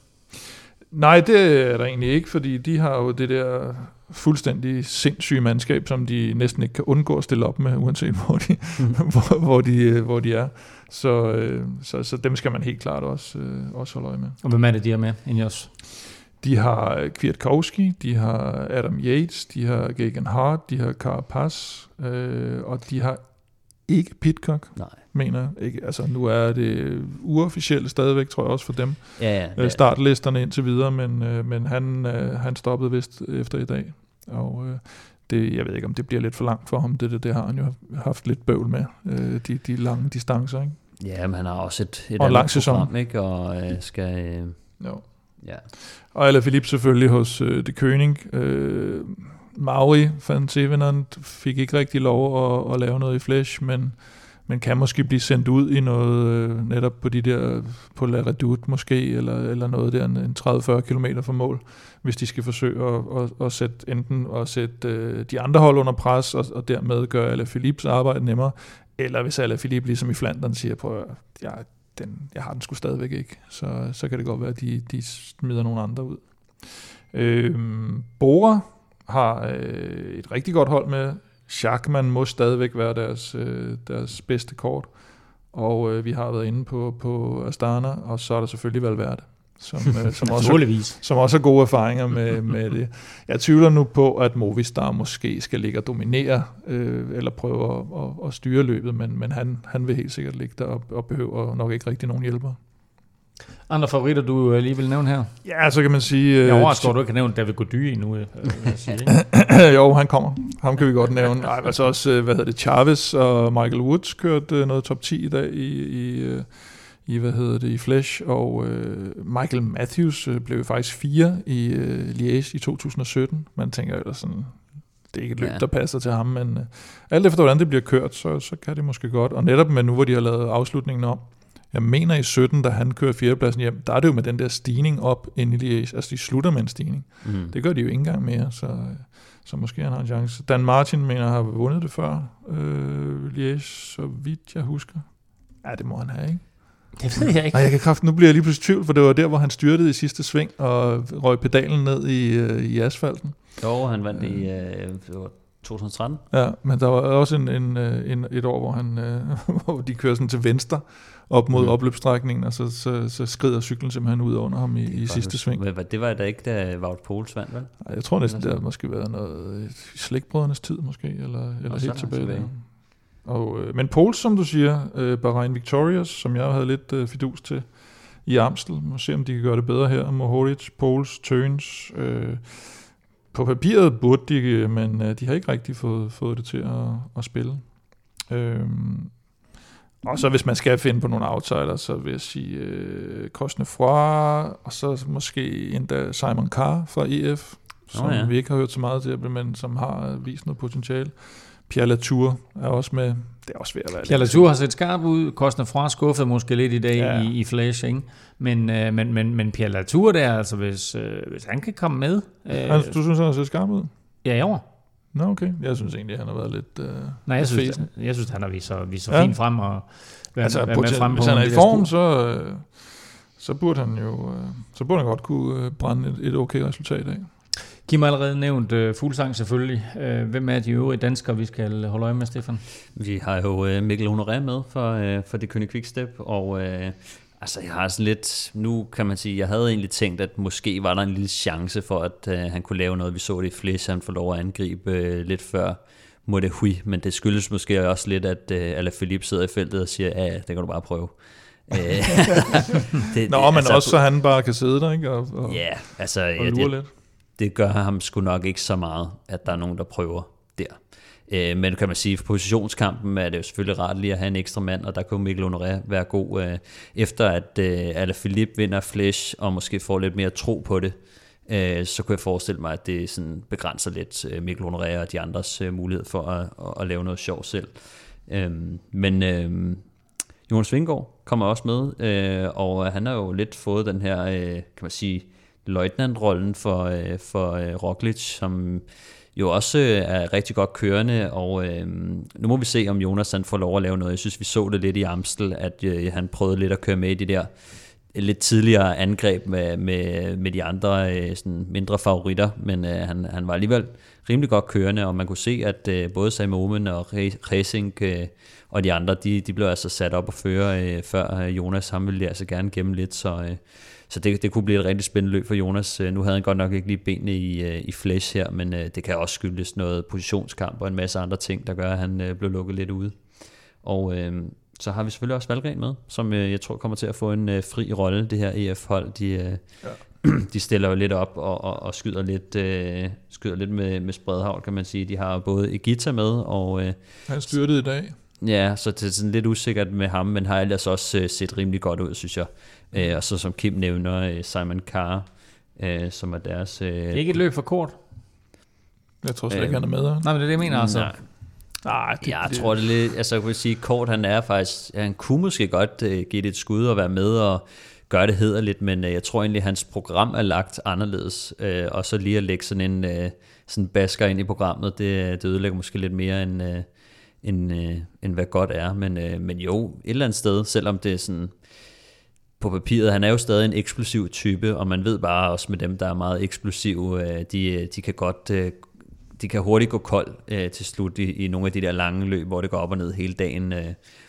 Nej, det er der egentlig ikke, fordi de har jo det der fuldstændig sindssyge mandskab, som de næsten ikke kan undgå at stille op med, uanset hvor de, mm. hvor, hvor de, hvor de er. Så, øh, så, så dem skal man helt klart også, øh, også holde øje med. Og hvem er det, de har med, Ingers? De har Kwiatkowski, de har Adam Yates, de har Gagan Hart, de har Carapaz, øh, og de har ikke Pitcock. Nej mener ikke. Altså, nu er det uofficielt stadigvæk, tror jeg også for dem. Ja, ja, øh, Startlisterne indtil videre, men, øh, men han, øh, han stoppede vist efter i dag. Og øh, det, jeg ved ikke, om det bliver lidt for langt for ham. Det, det, det har han jo haft lidt bøvl med, øh, de, de lange distancer. Ikke? Ja, men han har også et, et og lang sæson. program, ikke? og øh, skal... Øh, jo. Ja. Og eller Philippe selvfølgelig hos øh, De König. Øh, Mauri van Sevenand fik ikke rigtig lov at, at lave noget i Flash, men men kan måske blive sendt ud i noget, øh, netop på de der, på La Redoute måske, eller, eller noget der, en 30-40 km fra mål, hvis de skal forsøge at, at, at sætte enten at sætte øh, de andre hold under pres, og, og dermed gøre Alain Philips arbejde nemmere, eller hvis Alain Philippe ligesom i Flandern siger, på, jeg, den, jeg har den sgu stadigvæk ikke, så, så kan det godt være, at de, de smider nogle andre ud. Øh, Bora har øh, et rigtig godt hold med Schachmann må stadigvæk være deres, øh, deres bedste kort. Og øh, vi har været inde på, på Astana, og så er der selvfølgelig Valverde. Som, øh, som, også, som også har gode erfaringer med, med det. Jeg tvivler nu på, at Movistar måske skal ligge og dominere, øh, eller prøve at, at, at styre løbet, men, men han, han vil helt sikkert ligge der og, og behøver nok ikke rigtig nogen hjælper. Andre favoritter, du lige vil nævne her? Ja, så kan man sige... Jeg overrasker, at du ikke har nævnt David Gody endnu. Øh, sige, jo, han kommer. Ham kan vi godt nævne. Nej, altså også, øh, hvad hedder det, Chavez og Michael Woods kørte øh, noget top 10 i dag i, i, i hvad hedder det, i Flash, og uh, Michael Matthews blev faktisk fire i uh, Liège i 2017. Man tænker jo sådan, det er ikke et løb, ja. der passer til ham, men uh, alt efter hvordan det bliver kørt, så, så kan det måske godt. Og netop med nu, hvor de har lavet afslutningen om, jeg mener i 17, da han kører fjerdepladsen hjem, der er det jo med den der stigning op ind i Liège. Altså de slutter med en stigning. Mm. Det gør de jo ikke engang mere, så, så måske han har en chance. Dan Martin mener har vundet det før, øh, Liège, så vidt jeg husker. Ja, det må han have, ikke? Det ved jeg ikke. Nej, jeg kan kraft, nu bliver jeg lige pludselig tvivl, for det var der, hvor han styrtede i sidste sving og røg pedalen ned i, øh, i asfalten. Jo, han vandt i øh, 2013. Ja, men der var også en, en, øh, en, et år, hvor, han, øh, hvor de kører sådan til venstre, op mod mm. opløbsstrækningen, og så, så, så skrider cyklen simpelthen ud under ham i, i sidste sving. Men det var da ikke, da Wout Poels vandt, vel? Ej, jeg tror næsten, det har måske været noget slægtbrødrenes tid, måske, eller, eller helt tilbage. tilbage. Og, øh, men Poels, som du siger, øh, Bahrain Victorious, som jeg havde lidt øh, fidus til i Amstel. Må se, om de kan gøre det bedre her. Mohoric, Pols, Tøns. Øh, på papiret burde de, men øh, de har ikke rigtig fået, fået det til at, at spille. Øh, og så hvis man skal finde på nogle outsiders, så vil jeg sige øh, Cosnefroy, og så måske endda Simon Carr fra EF, som oh, ja. vi ikke har hørt så meget til, men som har vist noget potentiale. Pierre Latour er også med. Det er også ved at være Pierre Latour har set skarp ud. Cosnefroy skuffet måske lidt i dag ja. i, i Flash, ikke? Men, øh, men, men, men Pierre Latour der, altså hvis, øh, hvis han kan komme med... Øh, altså, du synes, han har set skarp ud? Ja, i år. Nå, okay. Jeg synes egentlig, han har været lidt øh, Nej, jeg synes, jeg, jeg synes, han har vist så, vist så ja. fint frem og været, altså, været med frem hvis han er i form, så, øh, så burde han jo øh, så burde han godt kunne øh, brænde et, et okay resultat af. Kim har allerede nævnt uh, Fuglsang selvfølgelig. Uh, hvem er de øvrige danskere, vi skal holde øje med, Stefan? Vi har jo uh, Mikkel Honoré med for, uh, for det Kønne Quickstep, og uh, altså, jeg har sådan lidt, nu kan man sige, jeg havde egentlig tænkt, at måske var der en lille chance for, at uh, han kunne lave noget. Vi så det i Flæs, han får lov at angribe uh, lidt før Hui, men det skyldes måske også lidt, at uh, Alaphilippe sidder i feltet og siger, ja, det kan du bare prøve. det, Nå, men altså, også så han bare kan sidde der, ikke? Og, og, ja, altså, og ja, det, lidt det gør ham sgu nok ikke så meget, at der er nogen, der prøver der. Øh, men kan man sige, at positionskampen er det jo selvfølgelig rart lige at have en ekstra mand, og der kunne Mikkel Honoré være god, øh, efter at øh, Alaphilippe vinder Flash, og måske får lidt mere tro på det, øh, så kunne jeg forestille mig, at det sådan begrænser lidt øh, Mikkel Honoré og de andres øh, mulighed for at, at, lave noget sjov selv. men Jonas Vingård kommer også med, og han har jo lidt fået den her, kan man sige, løjtnantrollen for, øh, for øh, Roglic, som jo også øh, er rigtig godt kørende, og øh, nu må vi se, om Jonas han får lov at lave noget. Jeg synes, vi så det lidt i Amstel, at øh, han prøvede lidt at køre med i de der øh, lidt tidligere angreb med, med, med de andre øh, sådan mindre favoritter, men øh, han, han var alligevel rimelig godt kørende, og man kunne se, at øh, både Sam Omen og Racing øh, og de andre, de, de blev altså sat op og føre, øh, før øh, Jonas, han ville altså gerne gemme lidt, så, øh, så det, det kunne blive et rigtig spændende løb for Jonas. Øh, nu havde han godt nok ikke lige benene i, øh, i flash her, men øh, det kan også skyldes noget positionskamp og en masse andre ting, der gør, at han blev lukket lidt ude. Og øh, så har vi selvfølgelig også Valgren med, som øh, jeg tror kommer til at få en øh, fri rolle. Det her EF-hold, de, øh, ja. de stiller jo lidt op og, og, og skyder lidt, øh, skyder lidt med, med spredhavl, kan man sige. De har både Egita med, og... Øh, han styrtede i dag. Ja, så det er sådan lidt usikkert med ham, men har ellers også øh, set rimelig godt ud, synes jeg. Øh, og så som Kim nævner, øh, Simon Carr, øh, som er deres... Øh, det er ikke et løb for kort. Jeg tror slet ikke, han er med. Nej, men det er det, jeg mener altså. Nej. Nej, det, jeg det, tror det lidt, altså jeg vil sige, Kort han er faktisk, han kunne måske godt uh, give det et skud og være med og gøre det hederligt, men uh, jeg tror egentlig, hans program er lagt anderledes, uh, og så lige at lægge sådan en uh, sådan basker ind i programmet, det, det ødelægger måske lidt mere end, uh, end, uh, end hvad godt er, men, uh, men jo, et eller andet sted, selvom det er sådan, på papiret, han er jo stadig en eksplosiv type, og man ved bare også med dem, der er meget eksplosive, øh, de, de kan godt øh, de kan hurtigt gå kold øh, til slut i, i nogle af de der lange løb, hvor det går op og ned hele dagen.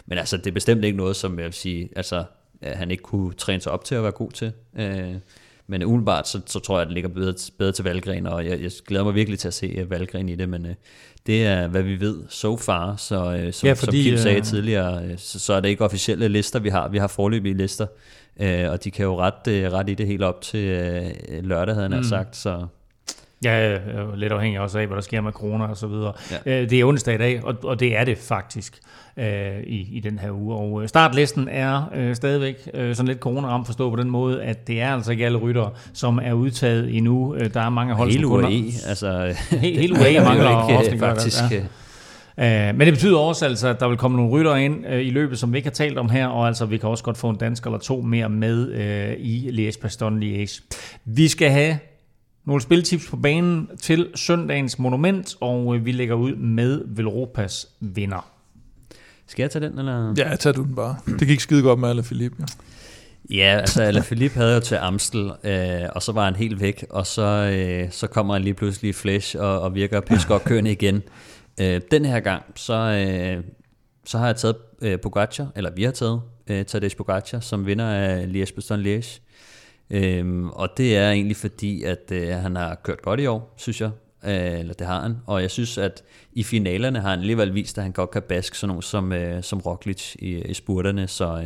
Men altså, det er bestemt ikke noget, som jeg vil sige, altså, han ikke kunne træne sig op til at være god til. Men umiddelbart, så, så tror jeg, at det ligger bedre, bedre til Valgren, og jeg, jeg glæder mig virkelig til at se Valgren i det, men det er, hvad vi ved so far, så som, ja, fordi, som Kim sagde tidligere, så, så er det ikke officielle lister, vi har. Vi har forløbige lister, Øh, og de kan jo ret, øh, ret i det helt op til øh, lørdag, havde han mm. sagt. Så. Ja, lidt afhængig også af, hvad der sker med corona og så videre. Ja. Det er onsdag i dag, og, det er det faktisk øh, i, i den her uge. Og startlisten er øh, stadigvæk øh, sådan lidt corona-ramt forstå på den måde, at det er altså ikke alle ryttere, som er udtaget endnu. Der er mange hold, Hele UAE, altså... Hele UAE mangler ikke, faktisk... Ja. Uh, men det betyder også altså, at der vil komme nogle rytter ind uh, i løbet, som vi ikke har talt om her, og altså vi kan også godt få en dansk eller to mere med uh, i Liège Bastogne Liège. Vi skal have nogle spiltips på banen til søndagens monument, og vi lægger ud med Velropas vinder. Skal jeg tage den, eller? Ja, tag du den bare. Det gik skide godt med Alain Philippe, ja. Ja, altså Alain Philippe havde jo til Amstel, øh, og så var han helt væk, og så, øh, så kommer han lige pludselig i flash og, og virker pisse godt kørende igen. Øh, den her gang, så, øh, så har jeg taget øh, Pogacar, eller vi har taget øh, Tadej Pogacar, som vinder af Liège-Bastogne Liège. Øhm, og det er egentlig fordi, at øh, han har kørt godt i år, synes jeg. Øh, eller det har han. Og jeg synes, at i finalerne har han alligevel vist, at han godt kan baske sådan nogen som, øh, som Roglic i, i spurterne. Så,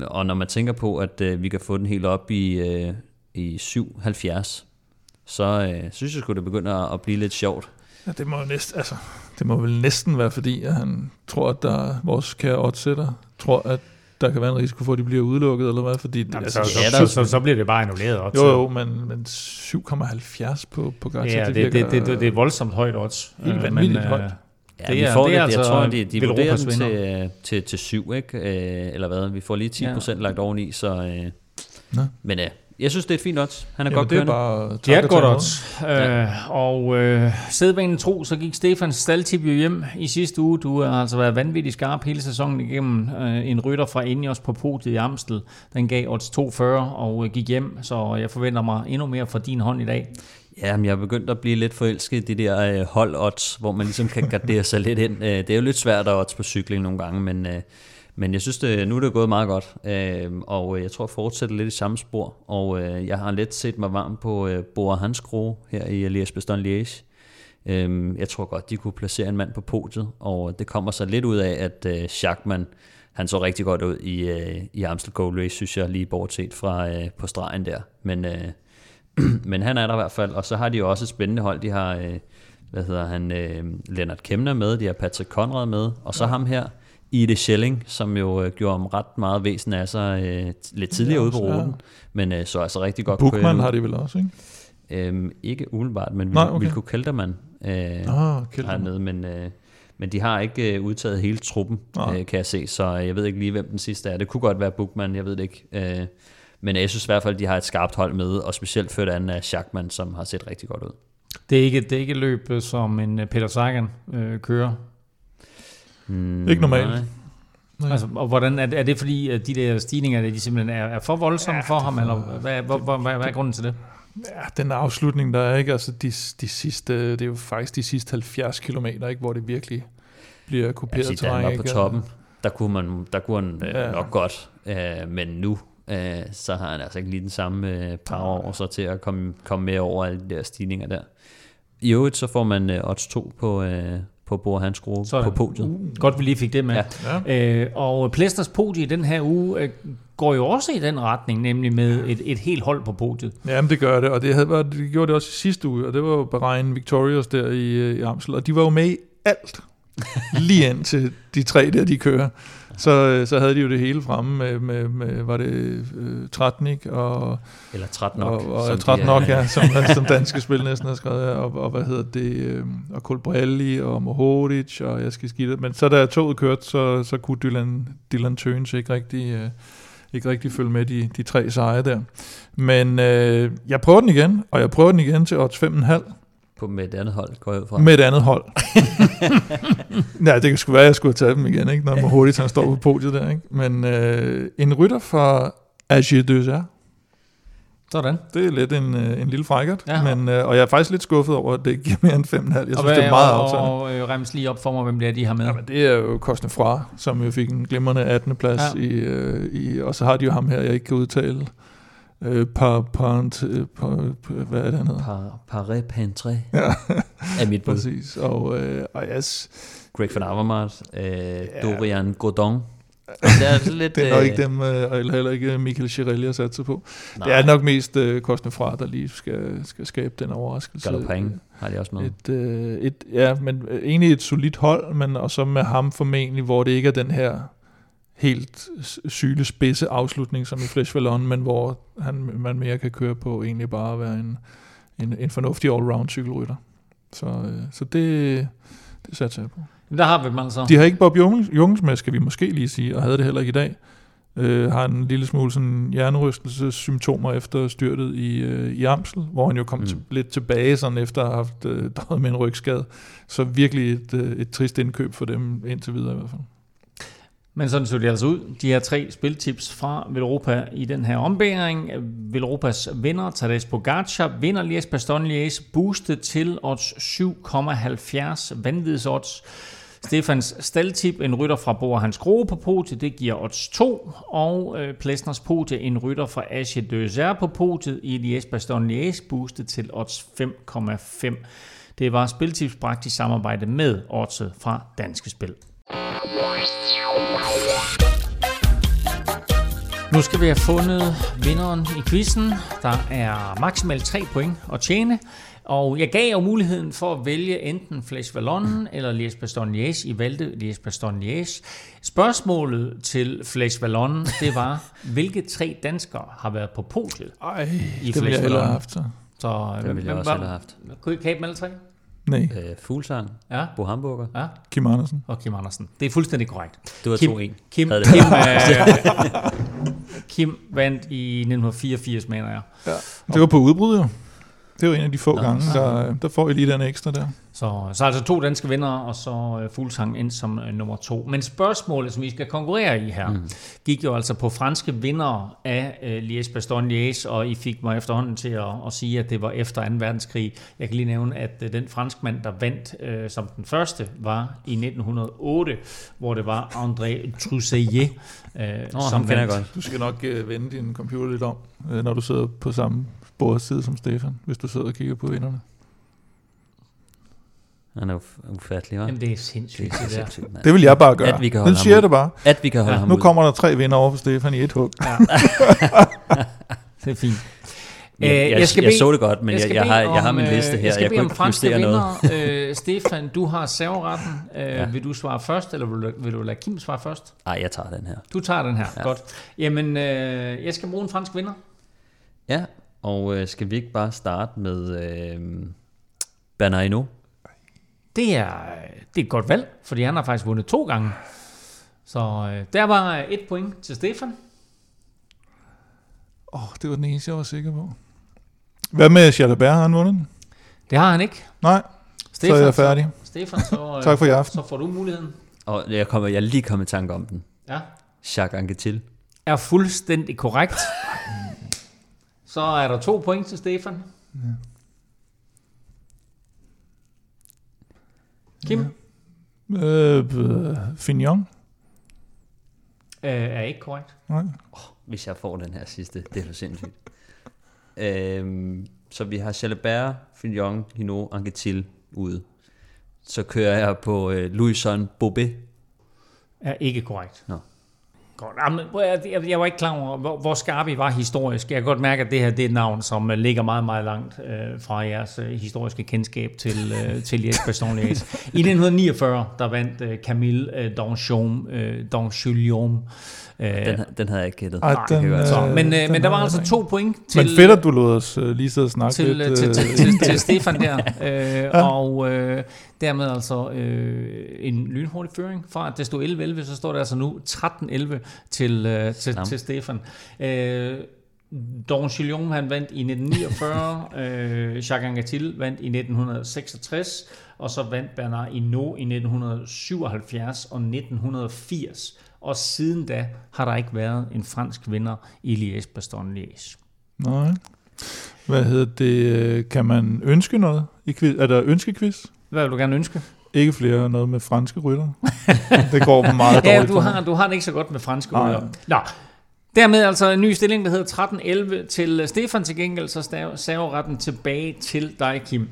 øh, Og når man tænker på, at øh, vi kan få den helt op i, øh, i 77, så øh, synes jeg skulle det begynder at, at blive lidt sjovt. Ja, det må, næsten, altså, det må vel næsten være fordi, at han tror, at der, vores kære oddsætter tror, at der kan være en risiko for, at de bliver udelukket, eller hvad? Fordi, Jamen, altså, så, så, ja, så, der- så, så bliver det bare annulleret odds. jo, jo, men, men 7,70 på, på Gacha, Ja, det, det, det, det, det er et voldsomt højt odds. Helt Øh, vanvittigt øh, højt. Ja, Det vi er- får det det, er jeg altså tror, de, de vurderer den til, til, til 7, ikke? Øh, eller hvad? Vi får lige 10 procent lagt oveni, så... Øh, Nå. men øh, jeg synes, det er et fint odds. Han er Jamen, godt det er kørende. bare... Det er et og godt odds. Øh, og øh, sædvanen tro, så gik Stefans staldtip jo hjem i sidste uge. Du har altså været vanvittigt skarp hele sæsonen igennem. Øh, en rytter fra Ineos på podiet i Amstel, den gav odds 240 og øh, gik hjem. Så jeg forventer mig endnu mere fra din hånd i dag. Ja, men jeg er begyndt at blive lidt forelsket i de der øh, hold-odds, hvor man ligesom kan gardere sig lidt ind. Øh, det er jo lidt svært at odds på cykling nogle gange, men, øh, men jeg synes, det, nu er det gået meget godt. Øh, og jeg tror, jeg fortsætter lidt i samme spor. Og øh, jeg har lidt set mig varm på øh, Bora Hansgrohe her i Liège Bastogne Liège. Øh, jeg tror godt, de kunne placere en mand på podiet, og det kommer så lidt ud af, at øh, Schachmann, han så rigtig godt ud i, øh, i Amstel Gold Race, synes jeg, lige bortset fra øh, på stregen der. Men, øh, men han er der i hvert fald, og så har de jo også et spændende hold. De har, øh, hvad hedder han, øh, Lennart Kemner med, de har Patrick Conrad med, og så ja. ham her, Ide Schelling, som jo øh, gjorde om ret meget væsen af sig øh, lidt tidligere ude på Ja. ruten, men øh, så altså rigtig godt Bookman ud. har de vel også, ikke? Øhm, ikke umiddelbart, men Nej, Nej, okay. Vilko Keltermann øh, Ah, Kjeld. hernede, men, øh, men de har ikke øh, udtaget hele truppen, Nej. øh, kan jeg se, så jeg ved ikke lige, hvem den sidste er. Det kunne godt være Bookman, jeg ved det ikke. Øh, men jeg synes i hvert fald, de har et skarpt hold med, og specielt ført an af Schachmann, som har set rigtig godt ud. Det er ikke, det er ikke et løb, øh, som en øh, Peter Sagan øh, kører. Mm, Ikke normalt. nej. Nej. Altså, og hvordan er det, er det fordi, at de der stigninger, de simpelthen er, er for voldsomme ja, for ham, eller hvad, hvad, hvad, hvad, hvad er grunden til det? Ja, den afslutning, der er ikke, altså de, de sidste, det er jo faktisk de sidste 70 km, ikke, hvor det virkelig bliver sige, da terræn. han var på toppen, der kunne, man, der kunne han øh, Ja. ja. nok godt, øh, men nu, øh, så har han altså ikke lige den samme øh, power over sig til at komme, komme med over alle de der stigninger der. I øvrigt så får man øh, odds 2 på, øh, på Bor Hans Grove Sådan. på podiet. Uh. Godt, vi lige fik det med. Ja. Ja. Øh, og Plæsters podie i den her uge øh, går jo også i den retning, nemlig med et, et helt hold på podiet. Jamen, det gør det, og det, havde været, det gjorde det også i sidste uge, og det var jo Bahrain Victorious der i, øh, i Amstel, og de var jo med i alt, lige ind til de tre der, de kører. Så, øh, så havde de jo det hele fremme med, med, med var det øh, Tratnik og, Eller 13 nok. og, og de Tratnok, ja, som, som danske spil næsten har skrevet, og, og hvad hedder det, øh, og Kolbrelli og Mohoric, og jeg skal skide Men så da toget kørte, så, så kunne Dylan, Dylan Tøns ikke rigtig, øh, ikke rigtig følge med de, de tre sejre der. Men øh, jeg prøver den igen, og jeg prøver den igen til odds 5,5 På med et andet hold, går jeg ud fra. med et andet hold. ja, det kan sgu være, at jeg skulle have taget dem igen, ikke? når Mohoric han står på podiet der. Ikke? Men øh, en rytter fra Agir Deuxer, Sådan. det er lidt en, øh, en lille frækkert, Ja. men, øh, og jeg er faktisk lidt skuffet over, at det ikke giver mere end 5,5. Jeg synes, og, det er meget og, aftagende. og, og øh, rems lige op for mig, hvem det er, de har med. Jamen, det er jo Kostne Fra, som jo fik en glimrende 18. plads, Ja. ja. i, øh, i, og så har de jo ham her, jeg ikke kan udtale. Øh, par, par, øh, par, par, hvad er det, han hedder? Par, Ja, er mit bud. præcis. Og, øh, og yes, Greg van Avermaet, øh, Dorian Godon. Det er lidt... det er nok øh, ikke dem, øh, og heller ikke Michael Chirelli har sat sig på. nej, Det er nok mest øh, Kostne Fra, der lige skal, skal skabe den overraskelse. Galopin har de også med. Et, øh, et, ja, men øh, egentlig et solidt hold, men og så med ham formentlig, hvor det ikke er den her helt syle spidse afslutning som i Flesh Vallon, men hvor han, man mere kan køre på egentlig bare at være en, en, en fornuftig all-round cykelrytter. Så, øh, så det, det satser jeg på. Der har vi dem altså. De har ikke Bob Jungs, Jungs med, skal vi måske lige sige, og havde det heller ikke i dag. Øh, har en lille smule sådan hjernerystelsessymptomer efter styrtet i, øh, i Amsel, hvor han jo kom Mm. til, lidt tilbage sådan efter at have haft øh, med en rygskade. Så virkelig et, øh, et trist indkøb for dem indtil videre i hvert fald. Men sådan så det altså ud. De her tre spiltips fra Velropa i den her ombæring. Velropas vinder, Tadej Pogacar, vinder Lies Baston Lies, boostet til odds 7,70 vanvids odds. Stefans staldtip, en rytter fra Bor Hans Grohe på podiet, det giver odds 2, og øh, Plesners podie, en rytter fra Asche Deuxer på podiet i Lies Baston Lies, boostet til odds 5,5. Det var spiltips bragt i samarbejde med odds fra Danske Spil. Nu skal vi have fundet vinderen i quizzen. Der er maksimalt 3 point at tjene. Og jeg gav jo muligheden for at vælge enten Flash Vallon eller Lies Baston Liège. I valgte Lies Baston Liège. Spørgsmålet til Flash Vallon, det var, hvilke tre danskere har været på podiet? Ej, I det ville jeg Flash hellere Vallon. have haft så. Så, Det ville jeg også have haft. Kunne I kabe dem alle tre? Nej, Øh, Fuglsang, Ja. Bo Hamburger. Ja, Kim Andersen. og Kim Andersen. Det er fuldstændig korrekt. Du var Kim, 2-1. Kim, Havde Kim, øh, Kim vandt i 1984, mener jeg. Det var på udbrud jo. Det var en af de få Nå, gange, der, der får I lige den ekstra der. Så, så altså to danske vinder, og så uh, Fuglsang ind som uh, nummer to. Men spørgsmålet, som vi skal konkurrere i her, mm. gik jo altså på franske vinder af uh, Liège Bastogne Liège, og I fik mig efterhånden til at, at sige, at det var efter 2. verdenskrig. Jeg kan lige nævne, at uh, den franskmand, der vandt uh, som den første, var i 1908, hvor det var André Trousseillet, uh, Nå, jeg godt. Du skal nok øh, vende din computer lidt om, øh, når du sidder på samme bordside som Stefan, hvis du sidder og kigger på vinderne. Han er uf- ufattelig, hva'? Jamen, det er sindssygt, det, er det der. sindssygt. Det vil jeg bare gøre. At vi kan nu holde ham siger jeg ud. det bare. At vi kan holde Ja, ham Nu ud. kommer der tre vinder over for Stefan i et hug. Ja. det er fint. Jeg, Øh, jeg, jeg jeg, skal jeg bede- så det godt, men jeg, jeg, bede har, jeg har om, min øh, liste her. Jeg skal Jeg bede kunne om ikke franske justere noget. vinder. Øh, Stefan, du har serveretten. Øh, Ja. Vil du svare først, eller vil du, vil du lade Kim svare først? Nej, jeg tager den her. Du tager den her. Ja. Godt. Jamen, øh, jeg skal bruge en fransk vinder. Ja, og øh, skal vi ikke bare starte med øh, Hinault? Det er, det er et godt valg, fordi han har faktisk vundet to gange. Så øh, der var et point til Stefan. Åh, oh, det var den eneste, jeg var sikker på. Hvad med Chalabert, har han vundet den? Det har han ikke. Nej, så er jeg færdig. Så, Stefan, så, øh, Tak for i aften. så får du muligheden. Og jeg, kommer, jeg er lige kommet i tanke om den. Ja. Jacques Anquetil. er fuldstændig korrekt. Så er der to point til Stefan. Kim Øh, øh, Fignon? øh, er ikke korrekt. Nej. Hvis jeg får den her sidste, det er for sindssygt. øhm, så vi har Jalabert, Fignon, Hinault, Anquetil ude. Så kører jeg på øh, Louison Bobet. Er ikke korrekt. Nå. Godt. Jamen, at- jeg, jeg var ikke klar over, hvor, hvor skarp I var historisk. Jeg kan godt mærke, at det her det er et navn, som øh, ligger meget, meget langt øh, fra jeres øh, historiske kendskab til, øh, til Baston Liège. I 1949, der vandt øh, Camille øh, Donchon, øh, Donchullion. Øh, Den, den havde jeg ikke gættet. Ej, kan jeg godt øh, så, men, øh, den men der var altså to point til... Men fedt, at du lod os øh, lige sidde og snakke til, lidt. til, øh, til, til, til Stefan der. Øh, og øh, dermed altså øh, en lynhurtig føring fra, at det stod 11-11, så står det altså nu 13-11 til, øh, til, Slam. til Stefan. Øh, Don Chillon, han vandt i 1949, øh, Jacques Anquetil vandt i 1966, og så vandt Bernard Hinault i 1977 og 1980. Og siden da har der ikke været en fransk vinder i Liège Bastogne Liège. Nej. Hvad hedder det? øh, Kan man ønske noget i quiz? Er der ønskequiz? Hvad vil du gerne ønske? Ikke flere noget med franske rytter. det går meget Ja, dårligt du for har, du har det ikke så godt med franske rytter. Nå, dermed altså en ny stilling, der hedder 13-11 til Stefan til gengæld, så serveretten tilbage til dig, Kim.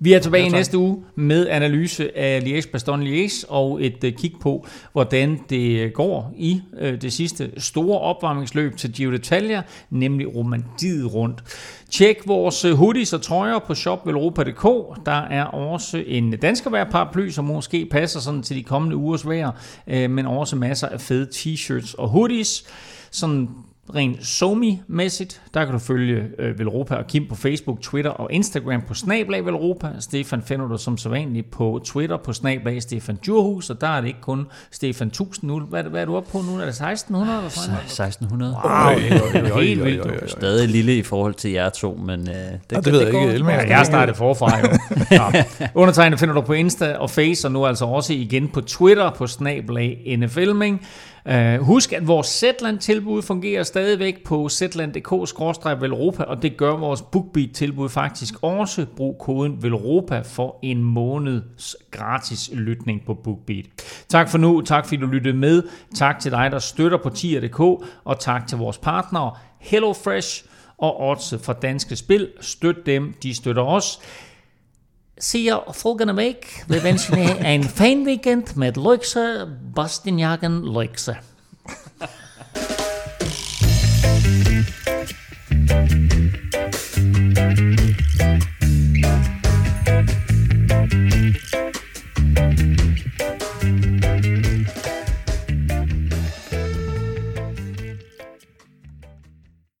Vi er tilbage tak. næste uge med analyse af Liège Bastogne Liège og et uh, kig på, hvordan det går i uh, det sidste store opvarmningsløb til Giro d'Italia, nemlig Romandiet rundt. Tjek vores øh, hoodies og trøjer på shopvelropa.dk. Der er også en danskervær paraply, som måske passer sådan til de kommende ugers vejr, øh, men også masser af fede t-shirts og hoodies. Sådan rent somi-mæssigt, der kan du følge øh, Velropa og Kim på Facebook, Twitter og Instagram på Snablag Velropa. Stefan finder du som sædvanligt på Twitter på Snablag Stefan Djurhus, og der er det ikke kun Stefan 1000 nu. Hvad, er det- hvad er du oppe på nu? Er det 1600? Eller sådan? 1600. Wow, det er helt vildt. Stadig lille i forhold til jer to, men øh, det, Ja, det ved jeg ikke. Elmer, Ja, jeg har startet forfra jo. Ja. Undertegnet finder du på Insta og Face, og nu altså også igen på Twitter på snablag NFLming. Uh, husk, at vores Zetland-tilbud fungerer stadigvæk på zetland.dk-velropa, og det gør vores BookBeat-tilbud faktisk også. Brug koden VELROPA for en måneds gratis lytning på BookBeat. Tak for nu, tak fordi du lyttede med. Tak til dig, der støtter på tier.dk, og tak til vores partnere HelloFresh og Odds for Danske Spil. Støt dem, de støtter os. Zie je volgende week. We wensen je een fijn weekend met Leukse, bastinjagen Leukse.